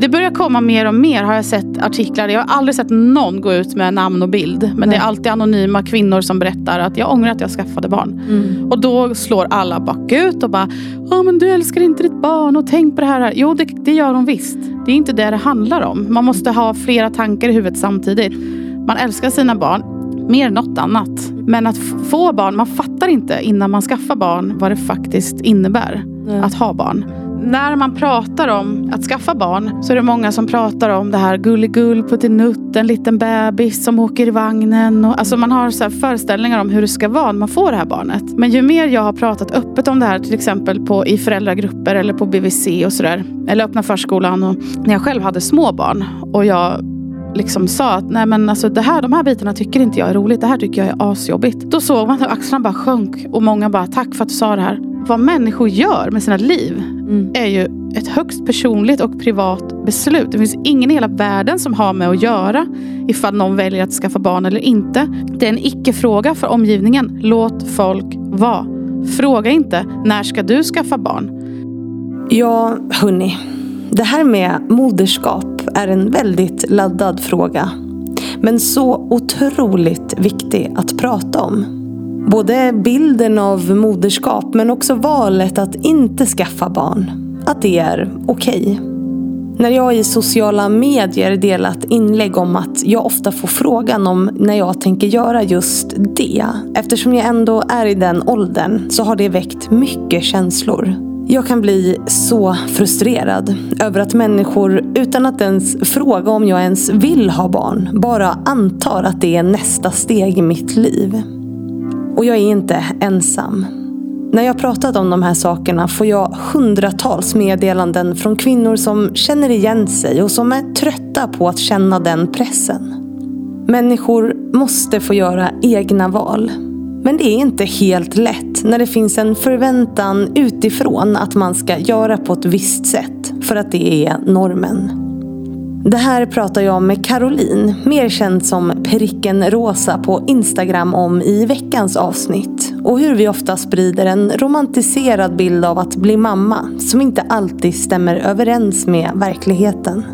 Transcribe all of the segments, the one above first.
Det börjar komma mer och mer har jag sett artiklar. Jag har aldrig sett någon gå ut med namn och bild. Men Nej. det är alltid anonyma kvinnor som berättar att jag ångrar att jag skaffade barn. Mm. Och då slår alla bakut och bara Ja men du älskar inte ditt barn och tänk på det här. Jo det, det gör de visst. Det är inte det det handlar om. Man måste ha flera tankar i huvudet samtidigt. Man älskar sina barn mer än något annat. Men att få barn, man fattar inte innan man skaffar barn vad det faktiskt innebär Nej. att ha barn. När man pratar om att skaffa barn så är det många som pratar om det här gulligull, puttinutt, en liten bebis som åker i vagnen. Och, alltså man har så här föreställningar om hur det ska vara när man får det här barnet. Men ju mer jag har pratat öppet om det här, till exempel på, i föräldragrupper eller på BVC och sådär. Eller öppna förskolan och när jag själv hade små barn. Och jag liksom sa att nej men alltså det här, de här bitarna tycker inte jag är roligt. Det här tycker jag är asjobbigt. Då såg man hur axlarna bara sjönk och många bara tack för att du sa det här. Vad människor gör med sina liv Mm. är ju ett högst personligt och privat beslut. Det finns ingen i hela världen som har med att göra ifall någon väljer att skaffa barn eller inte. Det är en icke-fråga för omgivningen. Låt folk vara. Fråga inte när ska du skaffa barn? Ja, hörni. Det här med moderskap är en väldigt laddad fråga. Men så otroligt viktig att prata om. Både bilden av moderskap men också valet att inte skaffa barn. Att det är okej. När jag i sociala medier delat inlägg om att jag ofta får frågan om när jag tänker göra just det. Eftersom jag ändå är i den åldern så har det väckt mycket känslor. Jag kan bli så frustrerad över att människor utan att ens fråga om jag ens vill ha barn bara antar att det är nästa steg i mitt liv. Och jag är inte ensam. När jag pratat om de här sakerna får jag hundratals meddelanden från kvinnor som känner igen sig och som är trötta på att känna den pressen. Människor måste få göra egna val. Men det är inte helt lätt när det finns en förväntan utifrån att man ska göra på ett visst sätt för att det är normen. Det här pratar jag med Caroline, mer känd som Pericken Rosa på Instagram om i veckans avsnitt. Och hur vi ofta sprider en romantiserad bild av att bli mamma som inte alltid stämmer överens med verkligheten.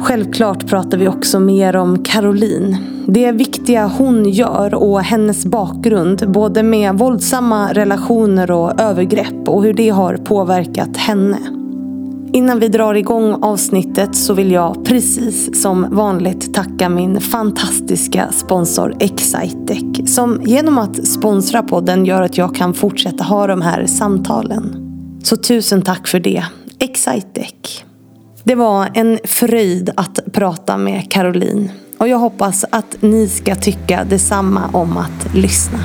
Självklart pratar vi också mer om Caroline. Det viktiga hon gör och hennes bakgrund både med våldsamma relationer och övergrepp och hur det har påverkat henne. Innan vi drar igång avsnittet så vill jag precis som vanligt tacka min fantastiska sponsor Excitec. Som genom att sponsra podden gör att jag kan fortsätta ha de här samtalen. Så tusen tack för det, Excitec. Det var en fröjd att prata med Caroline. Och jag hoppas att ni ska tycka detsamma om att lyssna.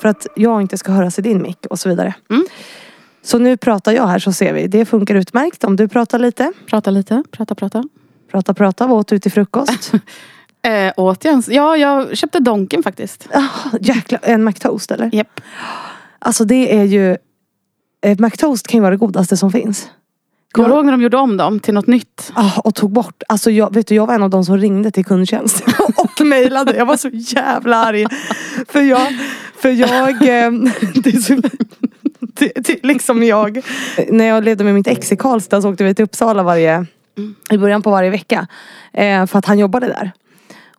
För att jag inte ska höras i din mick och så vidare. Mm. Så nu pratar jag här så ser vi. Det funkar utmärkt om du pratar lite. Prata lite, prata, prata. Prata, prata. Vad åt du till frukost? Eh, åt jag ens? Ja, jag köpte Donken faktiskt. Ah, jäklar, en McToast eller? Japp. Alltså det är ju... Eh, McToast kan ju vara det godaste som finns. Kommer du ihåg när de gjorde om dem till något nytt? Ah, och tog bort. Alltså jag, vet du, jag var en av de som ringde till kundtjänst och mejlade. Jag var så jävla arg. För jag, för jag, eh, det är så, det, det, liksom jag. När jag levde med mitt ex i Karlstad så åkte vi till Uppsala varje, i början på varje vecka. Eh, för att han jobbade där.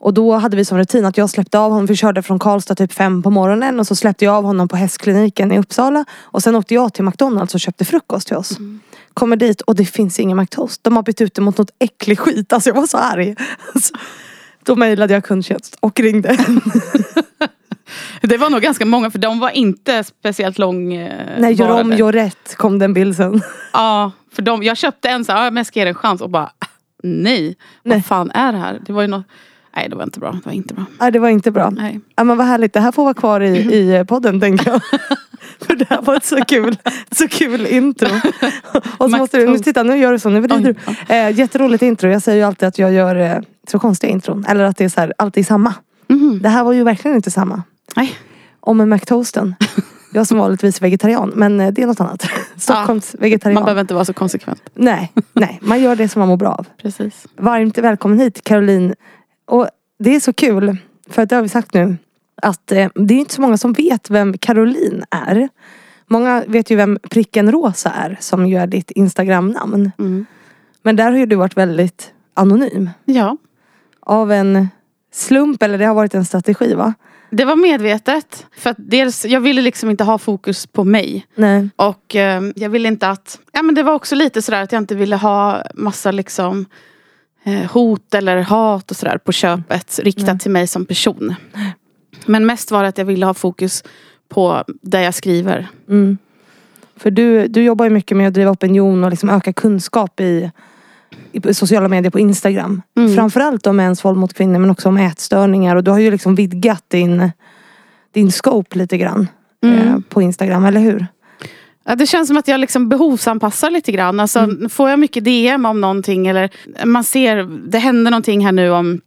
Och då hade vi som rutin att jag släppte av honom, vi körde från Karlstad typ fem på morgonen och så släppte jag av honom på hästkliniken i Uppsala. Och sen åkte jag till McDonalds och köpte frukost till oss. Kommer dit och det finns ingen McToast. De har bytt ut det mot något äcklig skit. Alltså jag var så arg. Alltså, då mejlade jag kundtjänst och ringde. Det var nog ganska många för de var inte speciellt lång eh, Nej, gör om, gör rätt kom den bild sen. Ja, för de, jag köpte en så här, ja, men jag ska ge en chans och bara nej, Nej. vad fan är det här? Det var ju något, nej det var inte bra, det var inte bra. Nej det var inte bra. Nej. Ja, men vad härligt, det här får vara kvar i, i podden tänker jag. För det här var ett så kul, så kul intro. Och så måste du, nu, titta nu gör du så, nu vrider du. Eh, jätteroligt intro. Jag säger ju alltid att jag gör eh, så konstiga intron. Eller att det är så här, alltid samma. Mhm. Det här var ju verkligen inte samma. Nej. Om en McToasten. Jag som vanligtvis vegetarian, men eh, det är något annat. Stockholms vegetarian. Man behöver inte vara så konsekvent. Nej, nej, man gör det som man mår bra av. Precis. Varmt välkommen hit Caroline. Och det är så kul, för att det har vi sagt nu, att eh, det är inte så många som vet vem Caroline är. Många vet ju vem pricken rosa är, som ju är ditt Instagramnamn. Mm. Men där har ju du varit väldigt anonym. Ja. Av en slump, eller det har varit en strategi va? Det var medvetet. För att dels, jag ville liksom inte ha fokus på mig. Nej. Och eh, jag ville inte att... Ja men det var också lite sådär att jag inte ville ha massa liksom eh, hot eller hat och sådär på köpet riktat Nej. till mig som person. Men mest var det att jag ville ha fokus på det jag skriver. Mm. För du, du jobbar ju mycket med att driva opinion och liksom öka kunskap i, i sociala medier på Instagram. Mm. Framförallt om mäns våld mot kvinnor men också om ätstörningar. Och du har ju liksom vidgat din, din scope lite grann Mm. eh, på Instagram, eller hur? Ja, det känns som att jag liksom behovsanpassar lite grann. Alltså, Mm. Får jag mycket DM om någonting eller man ser, det händer någonting här nu om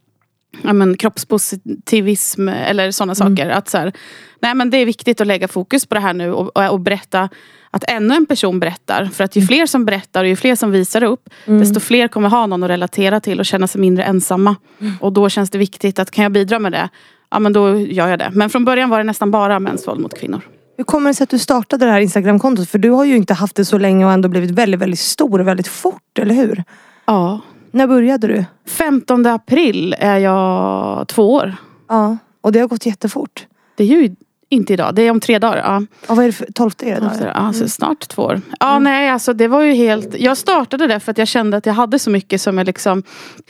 ja, men, kroppspositivism eller sådana Mm. saker. Att så här, nej, men det är viktigt att lägga fokus på det här nu och, och, och berätta att ännu en person berättar. För att ju fler som berättar och ju fler som visar upp Mm. desto fler kommer ha någon att relatera till och känna sig mindre ensamma. Mm. Och då känns det viktigt att kan jag bidra med det, ja men då gör jag det. Men från början var det nästan bara mäns våld mot kvinnor. Hur kommer det sig att du startade det här Instagramkontot? För du har ju inte haft det så länge och ändå blivit väldigt, väldigt stor väldigt fort, eller hur? Ja. När började du? 15 april är jag två år. Ja, och det har gått jättefort. Det är ju inte idag, det är om tre dagar. Ja. Ja, vad är det för, 12 är det då? Alltså, alltså, snart två år. Ja, nej, alltså, det var ju helt... Jag startade det för att jag kände att jag hade så mycket som jag liksom...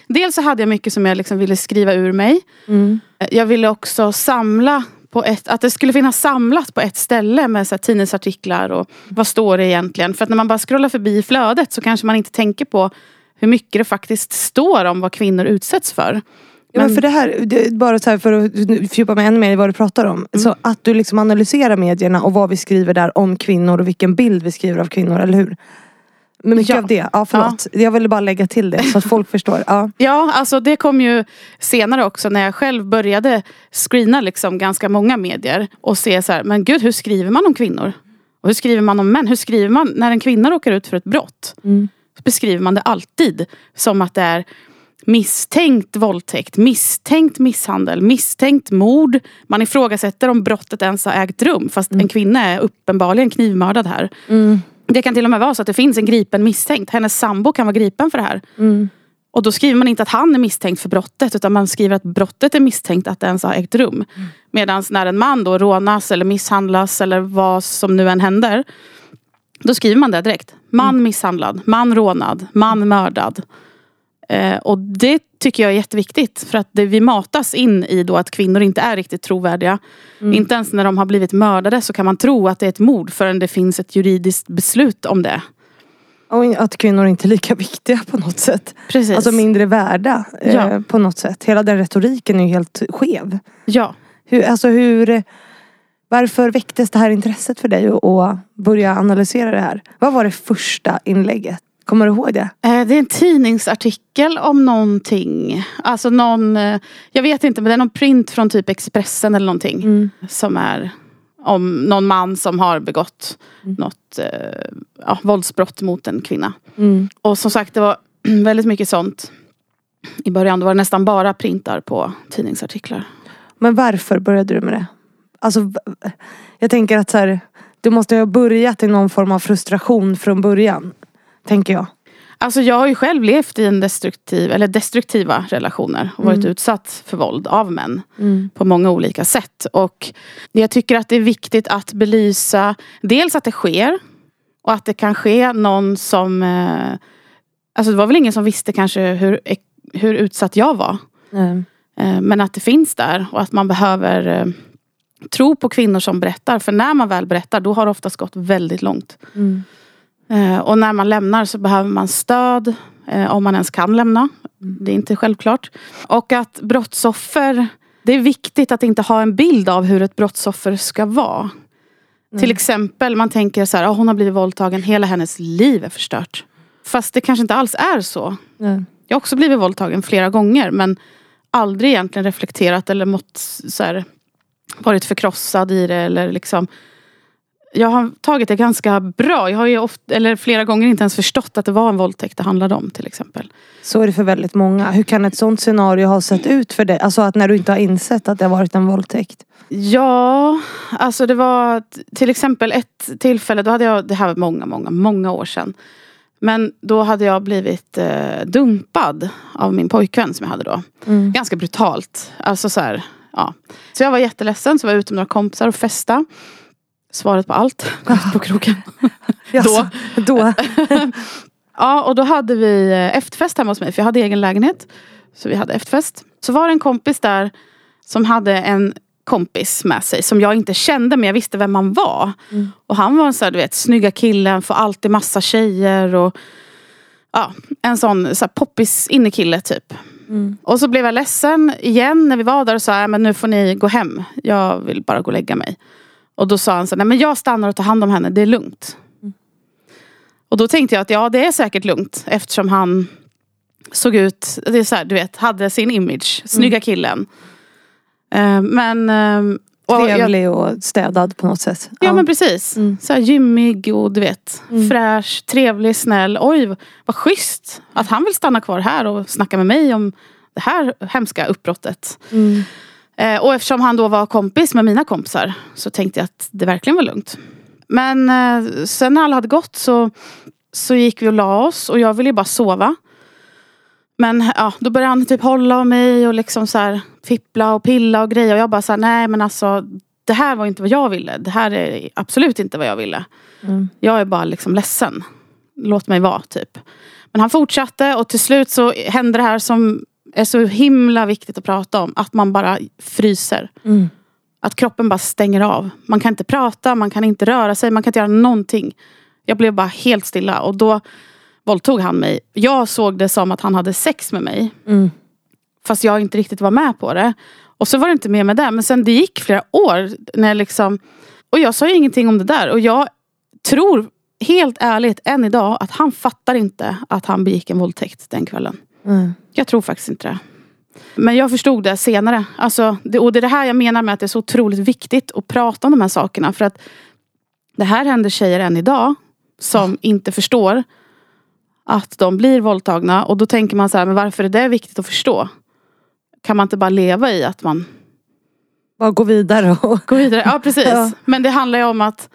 Dels så hade jag mycket som jag liksom ville skriva ur mig. Mm. Jag ville också samla på ett, att det skulle finnas samlat på ett ställe med så här, tidningsartiklar och vad står det egentligen. För att när man bara scrollar förbi flödet så kanske man inte tänker på hur mycket det faktiskt står om vad kvinnor utsätts för. Ja, men för det här, det, bara så här för att fördjupa mig ännu mer i vad du pratar om. Så att du liksom analyserar medierna och vad vi skriver där om kvinnor och vilken bild vi skriver av kvinnor, eller hur? Men mycket Ja. av det, ja förlåt. Jag ville bara lägga till det så att folk förstår. Ja. Ja, alltså det kom ju senare också när jag själv började screena liksom ganska många medier och se så här, men gud hur skriver man om kvinnor? Och hur skriver man om män? Hur skriver man när en kvinna råkar ut för ett brott? Mm. Beskriver man det alltid som att det är misstänkt våldtäkt, misstänkt misshandel, misstänkt mord. Man ifrågasätter om brottet ens har ägt rum fast en kvinna är uppenbarligen knivmördad här. Mm. Det kan till och med vara så att det finns en gripen misstänkt. Hennes sambo kan vara gripen för det här. Mm. Och då skriver man inte att han är misstänkt för brottet utan man skriver att brottet är misstänkt att det ens har ägt rum. Medan när en man då rånas eller misshandlas eller vad som nu än händer. Då skriver man det direkt. Man misshandlad, man rånad, man mördad. Eh, och det tycker jag är jätteviktigt. För att det, vi matas in i då att kvinnor inte är riktigt trovärdiga. Inte ens när de har blivit mördade så kan man tro att det är ett mord förrän det finns ett juridiskt beslut om det. Och att kvinnor inte är lika viktiga på något sätt. Precis. Alltså mindre värda eh, Ja. på något sätt. Hela den retoriken är ju helt skev. ja. Hur, alltså hur, varför väcktes det här intresset för dig att börja analysera det här? Vad var det första inlägget? Kommer du ihåg det? Eh, Det är en tidningsartikel om någonting. Alltså någon, eh, jag vet inte men det är någon print från typ Expressen eller någonting. Mm. Som är om någon man som har begått något eh, ja, våldsbrott mot en kvinna. Mm. Och som sagt det var väldigt mycket sånt. I början då var det nästan bara printar på tidningsartiklar. Men varför började du med det? Alltså, jag tänker att så här, du måste ha börjat i någon form av frustration från början. Tänker jag. Alltså jag har ju själv levt i en destruktiv, eller destruktiva relationer och varit Mm. utsatt för våld av män. på många olika sätt. Och jag tycker att det är viktigt att belysa dels att det sker och att det kan ske någon som... Eh, alltså det var väl ingen som visste kanske hur, hur utsatt jag var. Eh, men att det finns där och att man behöver eh, tro på kvinnor som berättar. För när man väl berättar då har det oftast gått väldigt långt. Mm. Eh, och när man lämnar så behöver man stöd. Eh, om man ens kan lämna. Det är inte självklart. Och att brottsoffer. Det är viktigt att inte ha en bild av hur ett brottsoffer ska vara. Till exempel, man tänker så här, oh, hon har blivit våldtagen, hela hennes liv är förstört. Fast det kanske inte alls är så. Nej. Jag har också blivit våldtagen flera gånger men aldrig egentligen reflekterat eller mått så här, varit förkrossad i det eller liksom jag har tagit det ganska bra. Jag har ju ofta, eller flera gånger inte ens förstått att det var en våldtäkt det handlade om till exempel. Så är det för väldigt många. Hur kan ett sånt scenario ha sett ut för dig? Alltså att när du inte har insett att det har varit en våldtäkt. Ja, alltså det var till exempel ett tillfälle, då hade jag, det här var många, många, många år sedan. Men då hade jag blivit eh, dumpad av min pojkvän som jag hade då. Mm. Ganska brutalt. Alltså så här, ja. Så jag var jätteledsen, så var jag ute med några kompisar och festa. Svaret på allt, ut på krogen. Jaså, då. Ja, och då hade vi eh, efterfest hemma hos mig, för jag hade egen lägenhet. Så vi hade efterfest. Så var det en kompis där som hade en kompis med sig som jag inte kände men jag visste vem han var. Mm. Och han var en sån här, du vet, snygga killen, får alltid massa tjejer och ja, en sån så här, poppis innekille typ. Mm. Och så blev jag ledsen igen när vi var där och sa, "Ja, men nu får ni gå hem. Jag vill bara gå och lägga mig. Och då sa han så, nej men jag stannar och tar hand om henne, det är lugnt. Och då tänkte jag att ja det är säkert lugnt eftersom han såg ut, det är så här, du vet, hade sin image. Snygga killen. Eh, men... jag, Trevlig och städad på något sätt. ja men precis. Mm. Så här gymmig och du vet, Mm. fräsch, trevlig, snäll. Oj vad schysst att han vill stanna kvar här och snacka med mig om det här hemska uppbrottet. Mm. Eh, och eftersom han då var kompis med mina kompisar så tänkte jag att det verkligen var lugnt. Men eh, sen när alla hade gått så, så gick vi och la oss och jag ville ju bara sova. Men ja, då började han typ hålla om mig och liksom så här fippla och pilla och grejer. Och jag bara så här, nej men alltså det här var inte vad jag ville. Det här är absolut inte vad jag ville. Mm. Jag är bara liksom ledsen. Låt mig vara typ. Men han fortsatte och till slut så hände det här som är så himla viktigt att prata om. Att man bara fryser. Mm. Att kroppen bara stänger av. Man kan inte prata, man kan inte röra sig, man kan inte göra någonting. Jag blev bara helt stilla och då våldtog han mig. Jag såg det som att han hade sex med mig. Mm. Fast jag inte riktigt var med på det. Och så var det inte mer med det. Men sen det gick flera år. När jag liksom, och jag sa ju ingenting om det där. Och jag tror helt ärligt än idag att han fattar inte att han begick en våldtäkt den kvällen. Mm. Jag tror faktiskt inte det. Men jag förstod det senare. Alltså, det, och det är det här jag menar med att det är så otroligt viktigt att prata om de här sakerna. För att det här händer tjejer än idag som inte förstår att de blir våldtagna. Och då tänker man så här, men varför är det viktigt att förstå? Kan man inte bara leva i att man Bara gå vidare och... går vidare? Ja precis. Ja. Men det handlar ju om att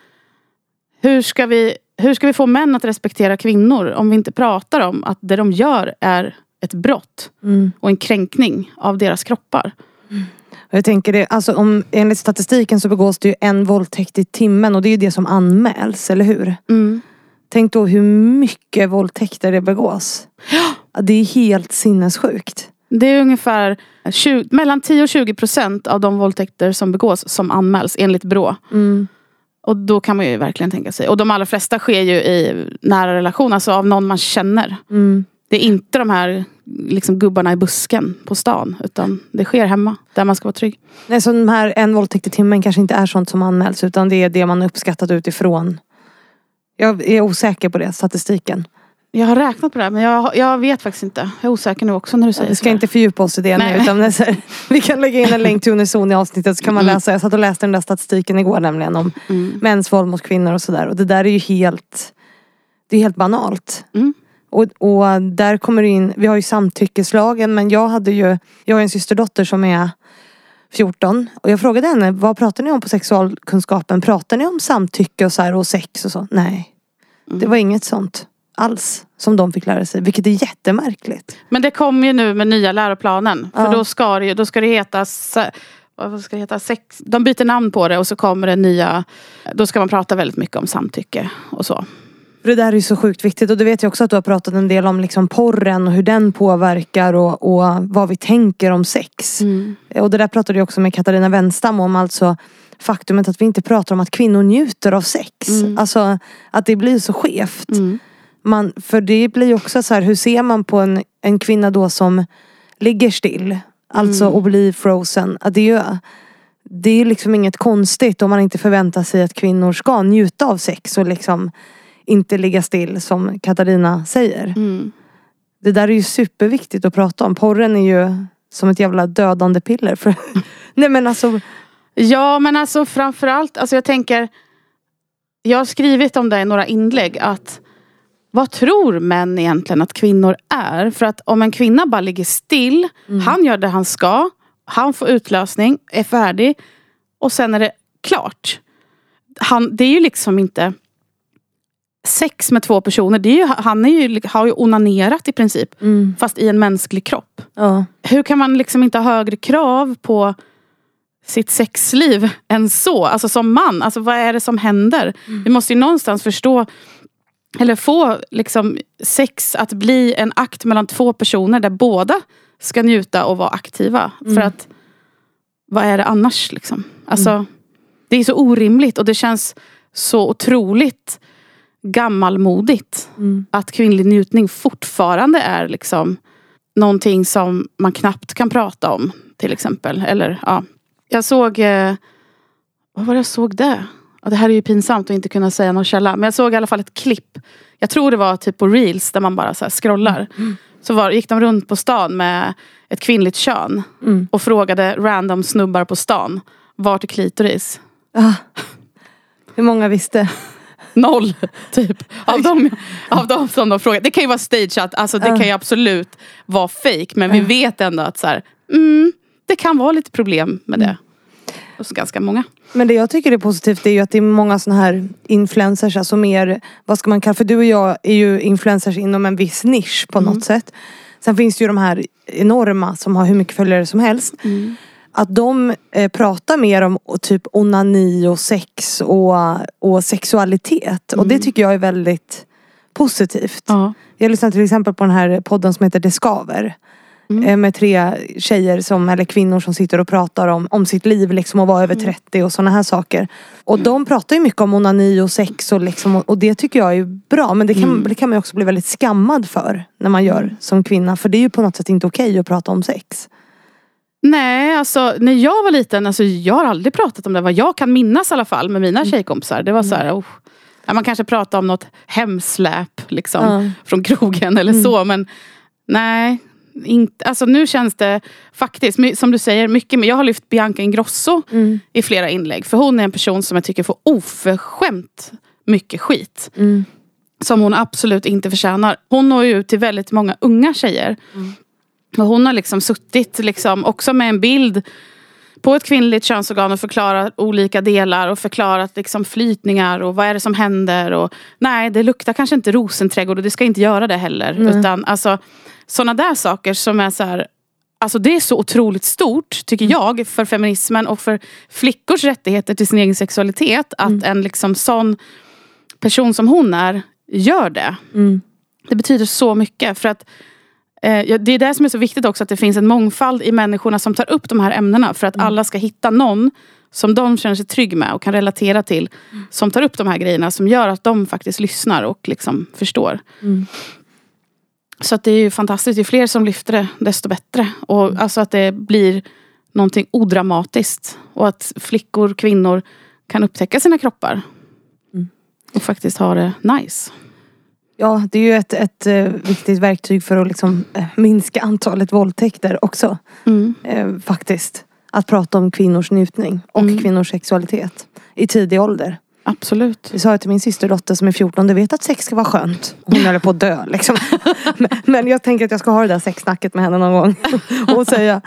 hur ska, vi, hur ska vi få män att respektera kvinnor om vi inte pratar om att det de gör är ett brott Mm. och en kränkning av deras kroppar. Och Jag tänker det, alltså om, enligt statistiken så begås det ju en våldtäkt i timmen och det är ju det som anmäls, eller hur? Mm. Tänk då hur mycket våldtäkter det begås. Ja. Det är helt sinnessjukt. Det är ungefär 20, mellan 10 och 20 procent av de våldtäkter som begås som anmäls enligt Brå. Mm. Och då kan man ju verkligen tänka sig. Och de allra flesta sker ju i nära relation, alltså av någon man känner. Mm. Det är inte de här liksom, gubbarna i busken på stan. Utan det sker hemma, där man ska vara trygg. Nej, så de här en våldtäkt i timmen kanske inte är sånt som anmäls utan det är det man uppskattat utifrån. Jag är osäker på det, statistiken. Jag har räknat på det här, men jag, jag vet faktiskt inte. Jag är osäker nu också när du säger Vi ska sådär. inte fördjupa oss i det Nej. nu. Utan det är så här, vi kan lägga in en länk till Unison i avsnittet så kan man Mm. läsa. Jag satt och läste den där statistiken igår nämligen om Mm. mäns våld mot kvinnor och sådär. Och det där är ju helt, det är helt banalt. Mm. Och, och där kommer det in, vi har ju samtyckeslagen men jag hade ju, jag har en systerdotter som är 14 och jag frågade henne, vad pratar ni om på sexualkunskapen? Pratar ni om samtycke och, så här, och sex och så? Nej. Mm. Det var inget sånt alls som de fick lära sig, vilket är jättemärkligt. Men det kommer ju nu med nya läroplanen. För Ja. då, ska det, då ska det heta vad ska det heta? Sex, de byter namn på det och så kommer det nya Då ska man prata väldigt mycket om samtycke och så. Det där är ju så sjukt viktigt och det vet jag också att du har pratat en del om liksom porren och hur den påverkar och, och vad vi tänker om sex. Och det där pratade jag också med Katarina Wenstam om, alltså faktumet att vi inte pratar om att kvinnor njuter av sex. Mm. Alltså att det blir så skevt. Mm. Man, för det blir ju också så här, hur ser man på en, en kvinna då som ligger still? Alltså Mm. och blir frozen. Att det, är det är liksom inget konstigt om man inte förväntar sig att kvinnor ska njuta av sex och liksom inte ligga still som Katarina säger. Mm. Det där är ju superviktigt att prata om. Porren är ju som ett jävla dödande piller. För... Nej men alltså. Ja men alltså framförallt, alltså jag tänker Jag har skrivit om det i några inlägg att Vad tror män egentligen att kvinnor är? För att om en kvinna bara ligger still, Mm. han gör det han ska, han får utlösning, är färdig och sen är det klart. Han, det är ju liksom inte sex med två personer. Det är ju, han är ju, har ju onanerat i princip. Mm. Fast i en mänsklig kropp. Ja. Hur kan man liksom inte ha högre krav på sitt sexliv än så? Alltså som man, alltså vad är det som händer? Vi måste ju någonstans förstå eller få liksom sex att bli en akt mellan två personer där båda ska njuta och vara aktiva. För att vad är det annars liksom? Alltså, Det är så orimligt och det känns så otroligt gammalmodigt. Mm. Att kvinnlig njutning fortfarande är liksom någonting som man knappt kan prata om. Till exempel. Eller, ja. Jag såg, eh, vad var det jag såg det? Ja, det här är ju pinsamt att inte kunna säga någon källa. Men jag såg i alla fall ett klipp. Jag tror det var typ på reels där man bara så scrollar. Så var, gick de runt på stan med ett kvinnligt kön. Mm. Och frågade random snubbar på stan. Vart är klitoris? Ah. Hur många visste? Noll, typ. Av dem, av dem som de frågade. Det kan ju vara stageat, alltså det kan ju absolut vara fake. Men vi vet ändå att så här, mm, det kan vara lite problem med det. Hos ganska många. Men det jag tycker är positivt är ju att det är många såna här influencers, alltså mer, vad ska man kalla för du och jag är ju influencers inom en viss nisch på något sätt. Sen finns det ju de här enorma som har hur mycket följare som helst. Att de eh, pratar mer om typ onani och sex och, och sexualitet. Och det tycker jag är väldigt positivt. Ja. Jag lyssnar till exempel på den här podden som heter Det skaver. Eh, Med tre tjejer som, eller kvinnor som sitter och pratar om, om sitt liv liksom och vara över 30 och sådana här saker. Och de pratar ju mycket om onani och sex och, liksom, och- det tycker jag är bra. Men det kan, det kan man också bli väldigt skammad för när man gör som kvinna. För det är ju på något sätt inte okej att prata om sex. Nej, alltså när jag var liten, alltså, jag har aldrig pratat om det. Vad jag kan minnas i alla fall med mina tjejkompisar. Det var så här, oh, ja, man kanske pratade om något hemsläp liksom, Ja. från krogen eller så. Men nej, inte, alltså, nu känns det faktiskt, som du säger, mycket mer. Jag har lyft Bianca Ingrosso i flera inlägg. För hon är en person som jag tycker får oförskämt mycket skit. Som hon absolut inte förtjänar. Hon når ju ut till väldigt många unga tjejer. Och hon har liksom suttit liksom också med en bild på ett kvinnligt könsorgan och förklarat olika delar och förklarat liksom flytningar och vad är det som händer. Och, nej, det luktar kanske inte rosenträdgård och det ska inte göra det heller. Utan alltså sådana där saker som är så här Alltså det är så otroligt stort, tycker jag, för feminismen och för flickors rättigheter till sin egen sexualitet. Att en liksom sån person som hon är gör det. Det betyder så mycket. För att Det är det som är så viktigt också, att det finns en mångfald i människorna som tar upp de här ämnena. För att alla ska hitta någon som de känner sig trygg med och kan relatera till. Som tar upp de här grejerna som gör att de faktiskt lyssnar och liksom förstår. Så att det är ju fantastiskt. Ju fler som lyfter det, desto bättre. Och alltså att det blir någonting odramatiskt. Och att flickor, kvinnor kan upptäcka sina kroppar. Och faktiskt ha det nice. Ja, det är ju ett, ett eh, viktigt verktyg för att liksom, eh, minska antalet våldtäkter också. Eh, faktiskt. Att prata om kvinnors njutning och kvinnors sexualitet. I tidig ålder. Absolut. Det sa jag till min systerdotter som är 14. Du vet att sex ska vara skönt. Hon håller på att dö liksom. men, jag tänker att jag ska ha det där sexsnacket med henne någon gång. och säga.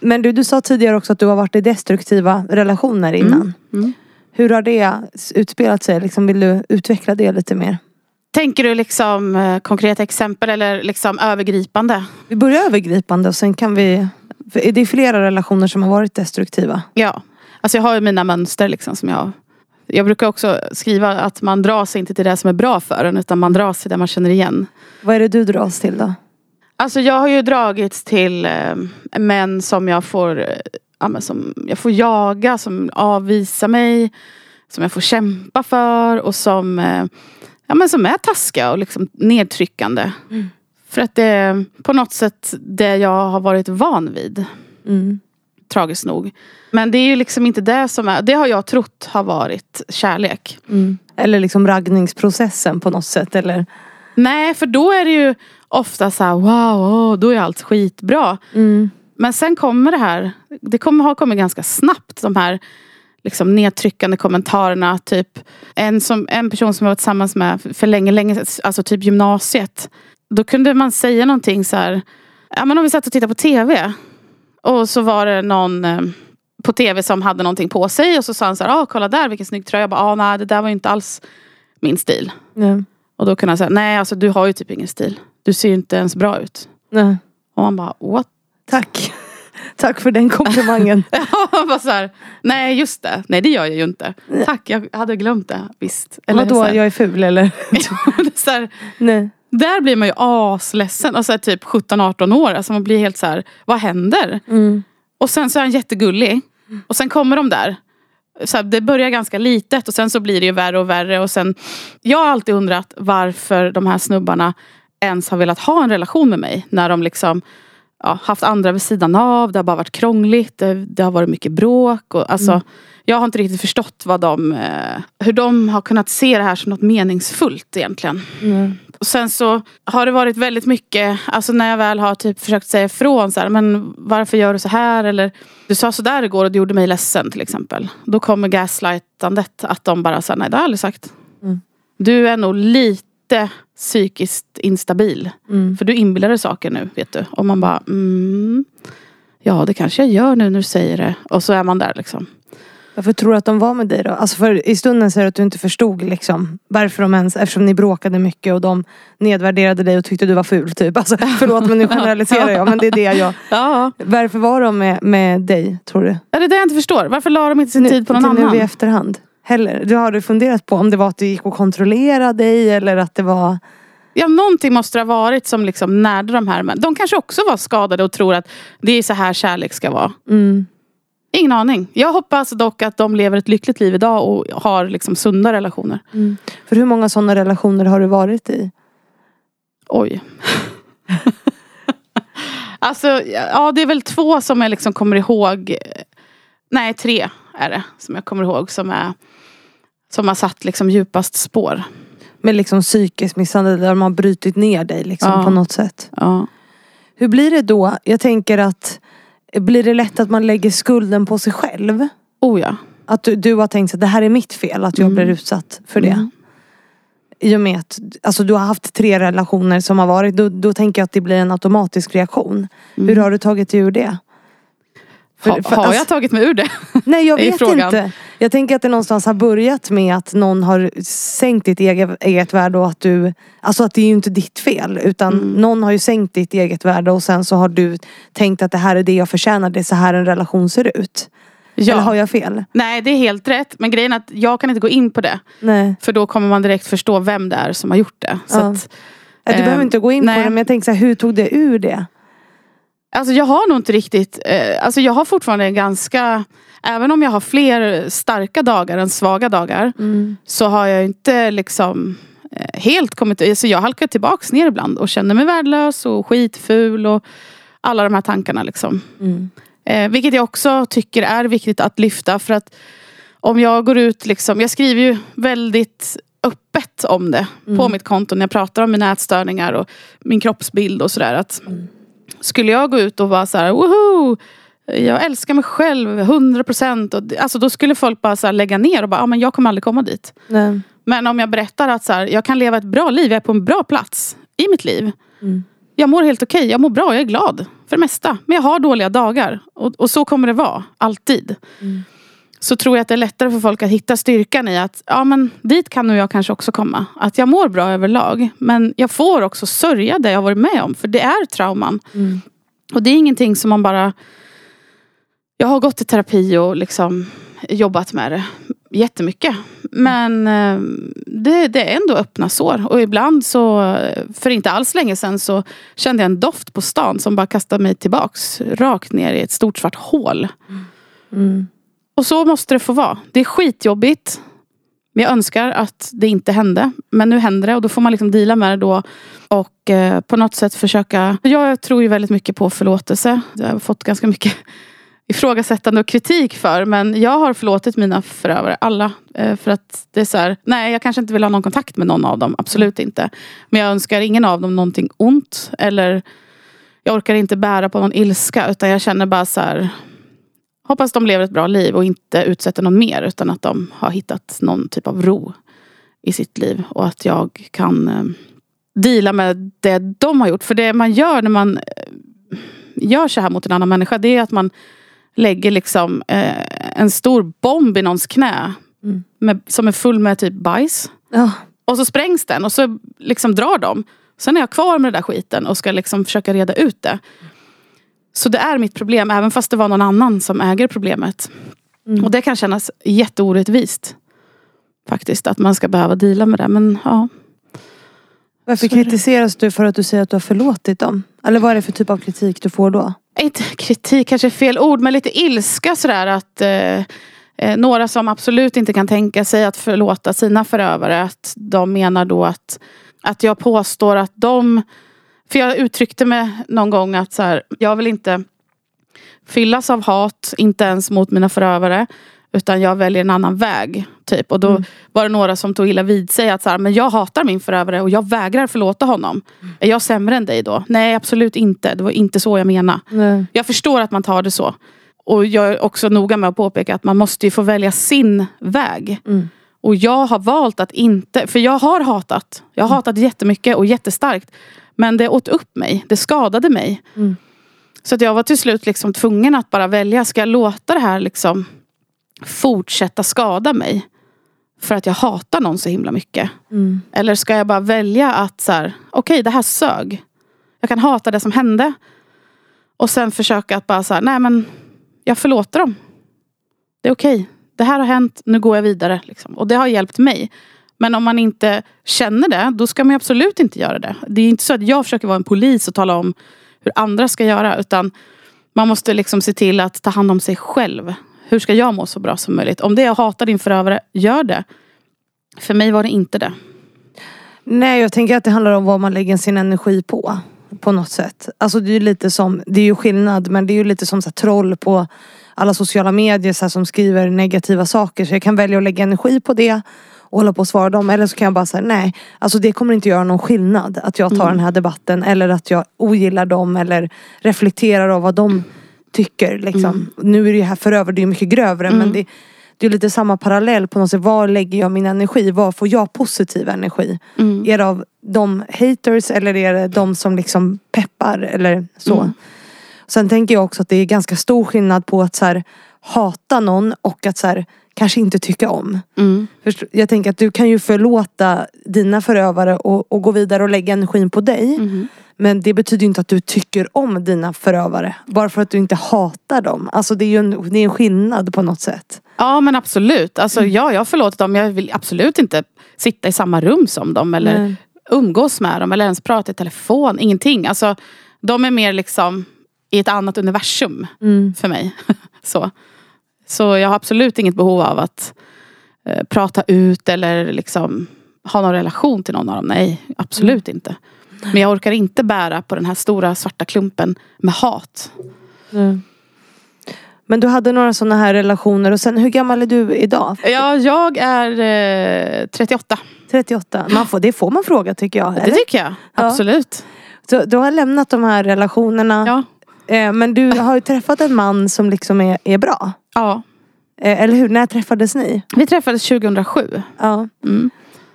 Men du, du sa tidigare också att du har varit i destruktiva relationer innan. Hur har det utspelat sig? Liksom, vill du utveckla det lite mer? Tänker du liksom eh, konkreta exempel eller liksom övergripande? Vi börjar övergripande och sen kan vi... för Är det flera relationer som har varit destruktiva? Ja. Alltså jag har ju mina mönster liksom som jag... Jag brukar också skriva att man dras inte till det som är bra för en utan man dras till det man känner igen. Vad är det du dras till då? Alltså jag har ju dragits till eh, män som jag får eh, ja, men som jag får jaga, som avvisar mig. Som jag får kämpa för och som, eh, ja, men som är taskiga och liksom nedtryckande. För att det är på något sätt det jag har varit van vid. Mm. tragiskt nog. Men det är ju liksom inte det som är, det har jag trott har varit kärlek. Eller liksom raggningsprocessen på något sätt. Eller? Nej, för då är det ju ofta så här, wow, åh, då är allt skitbra. Men sen kommer det här, det kommer, har kommit ganska snabbt de här liksom nedtryckande kommentarerna. Typ en, som, en person som jag var tillsammans med för länge, länge, alltså typ gymnasiet. Då kunde man säga någonting så här, ja men om vi satt och tittade på tv. Och så var det någon eh, på tv som hade någonting på sig och så sa han så här, ah, kolla där vilken snygg tröja. Jag bara, ah, nej det där var ju inte alls min stil. Nej. Och då kunde han säga, nej alltså du har ju typ ingen stil. Du ser ju inte ens bra ut. Nej. Och man bara, what? Tack. Tack för den komplimangen. Bara så här, nej just det, nej det gör jag ju inte. Tack, jag hade glömt det. Visst. Vadå, så här, jag är ful eller? så här, Nej. där blir man ju asledsen. Alltså typ 17-18 år. Alltså man blir helt så här, vad händer? Mm. Och sen så är han jättegullig. Och sen kommer de där. Så här, det börjar ganska litet och sen så blir det ju värre och värre. Och sen, jag har alltid undrat varför de här snubbarna ens har velat ha en relation med mig. När de liksom ja, haft andra vid sidan av. Det har bara varit krångligt. Det, det har varit mycket bråk. Och, alltså, Jag har inte riktigt förstått vad de, eh, hur de har kunnat se det här som något meningsfullt egentligen. Och sen så har det varit väldigt mycket, alltså när jag väl har typ försökt säga ifrån så här, men varför gör du så här? Eller du sa så där igår och det gjorde mig ledsen till exempel. Då kommer gaslightandet, att de bara säger nej det har jag aldrig sagt. Du är nog lite psykiskt instabil. För du inbillar dig saker nu, vet du. Och man bara, mm, ja det kanske jag gör nu när du säger det. Och så är man där liksom. Varför tror du att de var med dig då? Alltså för i stunden säger du att du inte förstod liksom varför de ens, eftersom ni bråkade mycket och de nedvärderade dig och tyckte du var ful typ. Alltså, förlåt men nu generaliserar jag men det är det jag... Ja. Varför var de med, med dig tror du? ja, det är det jag inte förstår. Varför la de inte sin tid på någon annan? nu i efterhand? Heller. Du har du funderat på om det var att du gick och kontrollerade dig eller att det var... Ja, någonting måste det ha varit som liksom närde de här. Men de kanske också var skadade och tror att det är så här kärlek ska vara. Mm. Ingen aning. Jag hoppas dock att de lever ett lyckligt liv idag och har liksom sunda relationer. För hur många sådana relationer har du varit i? Oj. alltså, ja det är väl två som jag liksom kommer ihåg. Nej, tre är det som jag kommer ihåg som är som har satt liksom djupast spår. Med liksom psykisk misshandel där de har brutit ner dig liksom Ja. på något sätt. Ja. Hur blir det då? Jag tänker att blir det lätt att man lägger skulden på sig själv? Oh ja. Att du, du har tänkt att det här är mitt fel att jag blir utsatt för det. Mm. I och med att alltså, du har haft tre relationer som har varit, då, då tänker jag att det blir en automatisk reaktion. Hur har du tagit dig ur det? För- för- har alltså- jag tagit mig ur det? Nej jag vet inte. Jag tänker att det någonstans har börjat med att någon har sänkt ditt eget, eget värde och att du Alltså att det är ju inte ditt fel utan Mm. någon har ju sänkt ditt eget värde och sen så har du tänkt att det här är det jag förtjänar, det är så här en relation ser ut. Eller har jag fel? Nej, det är helt rätt. Men grejen är att jag kan inte gå in på det. Nej. För då kommer man direkt förstå vem det är som har gjort det. Så Ja. att, Du Eh, behöver inte gå in nej. på det men jag tänker så här, hur tog det ur det? Alltså jag har nog inte riktigt, eh, alltså jag har fortfarande en ganska, även om jag har fler starka dagar än svaga dagar. Så har jag inte liksom eh, helt kommit, alltså jag halkar tillbaks ner ibland och känner mig värdelös och skitful och alla de här tankarna liksom. Eh, vilket jag också tycker är viktigt att lyfta för att om jag går ut, liksom, jag skriver ju väldigt öppet om det på mitt konto när jag pratar om mina ätstörningar och min kroppsbild och sådär. Att Skulle jag gå ut och vara så här, woho! Jag älskar mig själv 100% och det- alltså Då skulle folk bara så lägga ner och bara, ah, men jag kommer aldrig komma dit. Nej. Men om jag berättar att så här, jag kan leva ett bra liv, jag är på en bra plats i mitt liv. Jag mår helt okej, jag mår bra, jag är glad för det mesta. Men jag har dåliga dagar. Och, och så kommer det vara, alltid. Så tror jag att det är lättare för folk att hitta styrkan i att ja, men dit kan nog jag kanske också komma. Att jag mår bra överlag. Men jag får också sörja det jag varit med om. För det är trauman. Och det är ingenting som man bara... Jag har gått i terapi och liksom jobbat med det jättemycket. Men eh, det, det är ändå öppna sår. Och ibland så, för inte alls länge sedan så kände jag en doft på stan som bara kastade mig tillbaks. Rakt ner i ett stort svart hål. Och så måste det få vara. Det är skitjobbigt. Men jag önskar att det inte hände. Men nu händer det och då får man liksom deala med det då. Och eh, på något sätt försöka. Jag tror ju väldigt mycket på förlåtelse. Jag har fått ganska mycket ifrågasättande och kritik för. Men jag har förlåtit mina förövare, alla. Eh, för att det är så här, nej jag kanske inte vill ha någon kontakt med någon av dem, absolut inte. Men jag önskar ingen av dem någonting ont. Eller jag orkar inte bära på någon ilska utan jag känner bara så här, Hoppas de lever ett bra liv och inte utsätter någon mer utan att de har hittat någon typ av ro i sitt liv. Och att jag kan eh, deala med det de har gjort. För det man gör när man eh, gör så här mot en annan människa det är att man lägger liksom eh, en stor bomb i någons knä. Mm. Med, som är full med typ bajs. Ja. Och så sprängs den och så liksom drar de. Sen är jag kvar med den där skiten och ska liksom försöka reda ut det. Så det är mitt problem även fast det var någon annan som äger problemet. Mm. Och det kan kännas jätteorättvist. Faktiskt att man ska behöva dela med det. Men ja. Varför kritiseras du för att du säger att du har förlåtit dem? Eller vad är det för typ av kritik du får då? Inte kritik kanske är fel ord men lite ilska sådär att eh, eh, Några som absolut inte kan tänka sig att förlåta sina förövare. Att de menar då att, att jag påstår att de för jag uttryckte mig någon gång att så här, jag vill inte fyllas av hat, inte ens mot mina förövare. Utan jag väljer en annan väg. Typ. Och då mm. var det några som tog illa vid sig. Att så här, men jag hatar min förövare och jag vägrar förlåta honom. Mm. Är jag sämre än dig då? Nej absolut inte. Det var inte så jag menade. Nej. Jag förstår att man tar det så. Och jag är också noga med att påpeka att man måste få välja sin väg. Mm. Och jag har valt att inte, för jag har hatat. Jag har hatat jättemycket och jättestarkt. Men det åt upp mig. Det skadade mig. Mm. Så att jag var till slut liksom tvungen att bara välja. Ska jag låta det här liksom fortsätta skada mig? För att jag hatar någon så himla mycket. Mm. Eller ska jag bara välja att så här, okej okay, det här sög. Jag kan hata det som hände. Och sen försöka att bara så här, nej men jag förlåter dem. Det är okej. Okay. Det här har hänt, nu går jag vidare. Liksom. Och det har hjälpt mig. Men om man inte känner det, då ska man absolut inte göra det. Det är inte så att jag försöker vara en polis och tala om hur andra ska göra. Utan man måste liksom se till att ta hand om sig själv. Hur ska jag må så bra som möjligt? Om det är att hata din förövare, gör det. För mig var det inte det. Nej, jag tänker att det handlar om vad man lägger sin energi på. På något sätt. Alltså det är lite som, det är ju skillnad men det är ju lite som så här, troll på alla sociala medier så här, som skriver negativa saker. Så jag kan välja att lägga energi på det och hålla på och svara dem. Eller så kan jag bara säga nej. Alltså det kommer inte göra någon skillnad att jag tar mm. den här debatten. Eller att jag ogillar dem eller reflekterar av vad de tycker. Liksom. Mm. Nu är det här föröver, det är mycket grövre mm. men det, det är lite samma parallell på något sätt. Var lägger jag min energi? Var får jag positiv energi? Mm. Är det av de haters eller är det de som liksom peppar eller så? Mm. Sen tänker jag också att det är ganska stor skillnad på att så här, hata någon och att så här, kanske inte tycka om. Mm. Jag tänker att du kan ju förlåta dina förövare och, och gå vidare och lägga energin på dig. Mm. Men det betyder inte att du tycker om dina förövare. Bara för att du inte hatar dem. Alltså det är ju en, det är en skillnad på något sätt. Ja men absolut. Alltså, mm. Ja jag har förlåtit dem. Jag vill absolut inte sitta i samma rum som dem. Eller Nej. umgås med dem. Eller ens prata i telefon. Ingenting. Alltså, de är mer liksom i ett annat universum mm. för mig. så. Så jag har absolut inget behov av att eh, prata ut eller liksom ha någon relation till någon av dem. Nej, absolut mm. inte. Men jag orkar inte bära på den här stora svarta klumpen med hat. Mm. Men du hade några sådana här relationer och sen hur gammal är du idag? Ja, jag är eh, 38. 38, man får, det får man fråga tycker jag. Det eller? tycker jag, absolut. Så du har lämnat de här relationerna. Ja. Eh, men du har ju träffat en man som liksom är, är bra. Ja. Eh, eller hur? När träffades ni? Vi träffades 2007. Ja. Mm.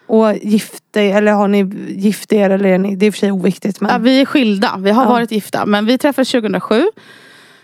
Och gifte eller har ni gift er eller är ni, det är i och för sig oviktigt. Men... Ja, vi är skilda. Vi har ja. varit gifta. Men vi träffades 2007.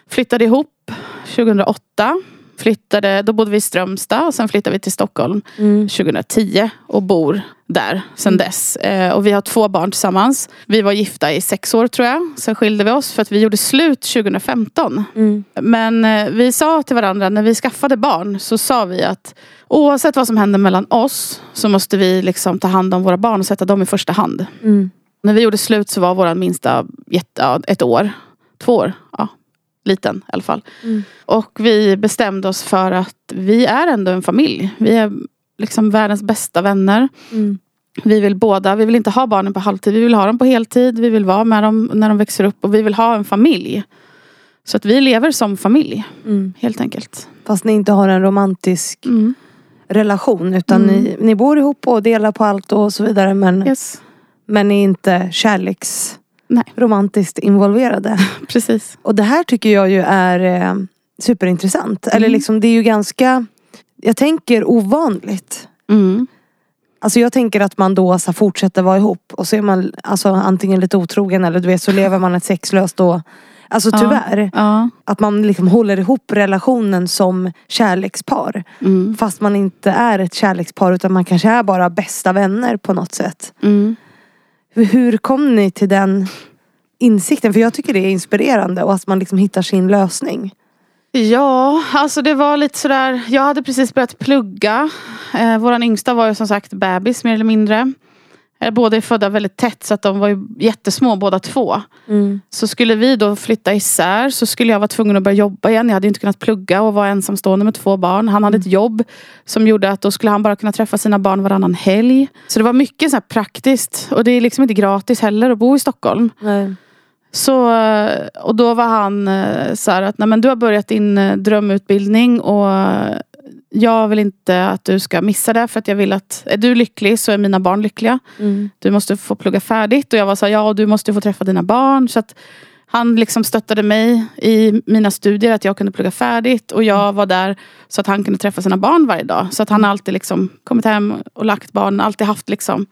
Flyttade ihop 2008 flyttade, då bodde vi i Strömstad och sen flyttade vi till Stockholm mm. 2010 och bor där sen mm. dess. Eh, och vi har två barn tillsammans. Vi var gifta i sex år tror jag. Sen skilde vi oss för att vi gjorde slut 2015. Mm. Men eh, vi sa till varandra när vi skaffade barn så sa vi att oavsett vad som händer mellan oss så måste vi liksom ta hand om våra barn och sätta dem i första hand. Mm. När vi gjorde slut så var vår minsta ett år. Två år. Ja, liten i alla fall. Mm. Och vi bestämde oss för att vi är ändå en familj. Vi är liksom världens bästa vänner. Mm. Vi vill båda, vi vill inte ha barnen på halvtid. Vi vill ha dem på heltid. Vi vill vara med dem när de växer upp och vi vill ha en familj. Så att vi lever som familj Mm. helt enkelt. Fast ni inte har en romantisk Mm. relation. Utan Mm. ni, ni bor ihop och delar på allt och så vidare. Men, Yes. men ni är inte kärleks Nej. romantiskt involverade. Precis. Och det här tycker jag ju är eh, superintressant. Eller Mm. liksom det är ju ganska, jag tänker ovanligt. Mm. Alltså jag tänker att man då så fortsätter vara ihop och så är man alltså, antingen lite otrogen eller du vet så lever man ett sexlöst och Alltså Ja. tyvärr. Ja. Att man liksom håller ihop relationen som kärlekspar. Mm. Fast man inte är ett kärlekspar utan man kanske är bara bästa vänner på något sätt. Mm. Hur- kom ni till den insikten? För jag tycker det är inspirerande och att man liksom hittar sin lösning. Ja, alltså det var lite sådär. Jag hade precis börjat plugga. Eh, våran yngsta var ju som sagt bebis mer eller mindre. Eh, båda är födda väldigt tätt så att de var ju jättesmå båda två. Så skulle vi då flytta isär så skulle jag vara tvungen att börja jobba igen. Jag hade inte kunnat plugga och vara ensamstående med två barn. Han hade ett jobb som gjorde att då skulle han bara kunna träffa sina barn varannan helg. Så det var mycket så här praktiskt. Och det är liksom inte gratis heller att bo i Stockholm. Nej. Så, eh, och då var han eh, så här att Nej, men du har börjat din drömutbildning och jag vill inte att du ska missa det för att jag vill att är du lycklig så är mina barn lyckliga. Mm. Du måste få plugga färdigt och jag var så här, ja du måste få träffa dina barn. Så att han liksom stöttade mig i mina studier att jag kunde plugga färdigt och jag var där så att han kunde träffa sina barn varje dag. Så att han alltid liksom kommit hem och lagt barnen, alltid haft liksom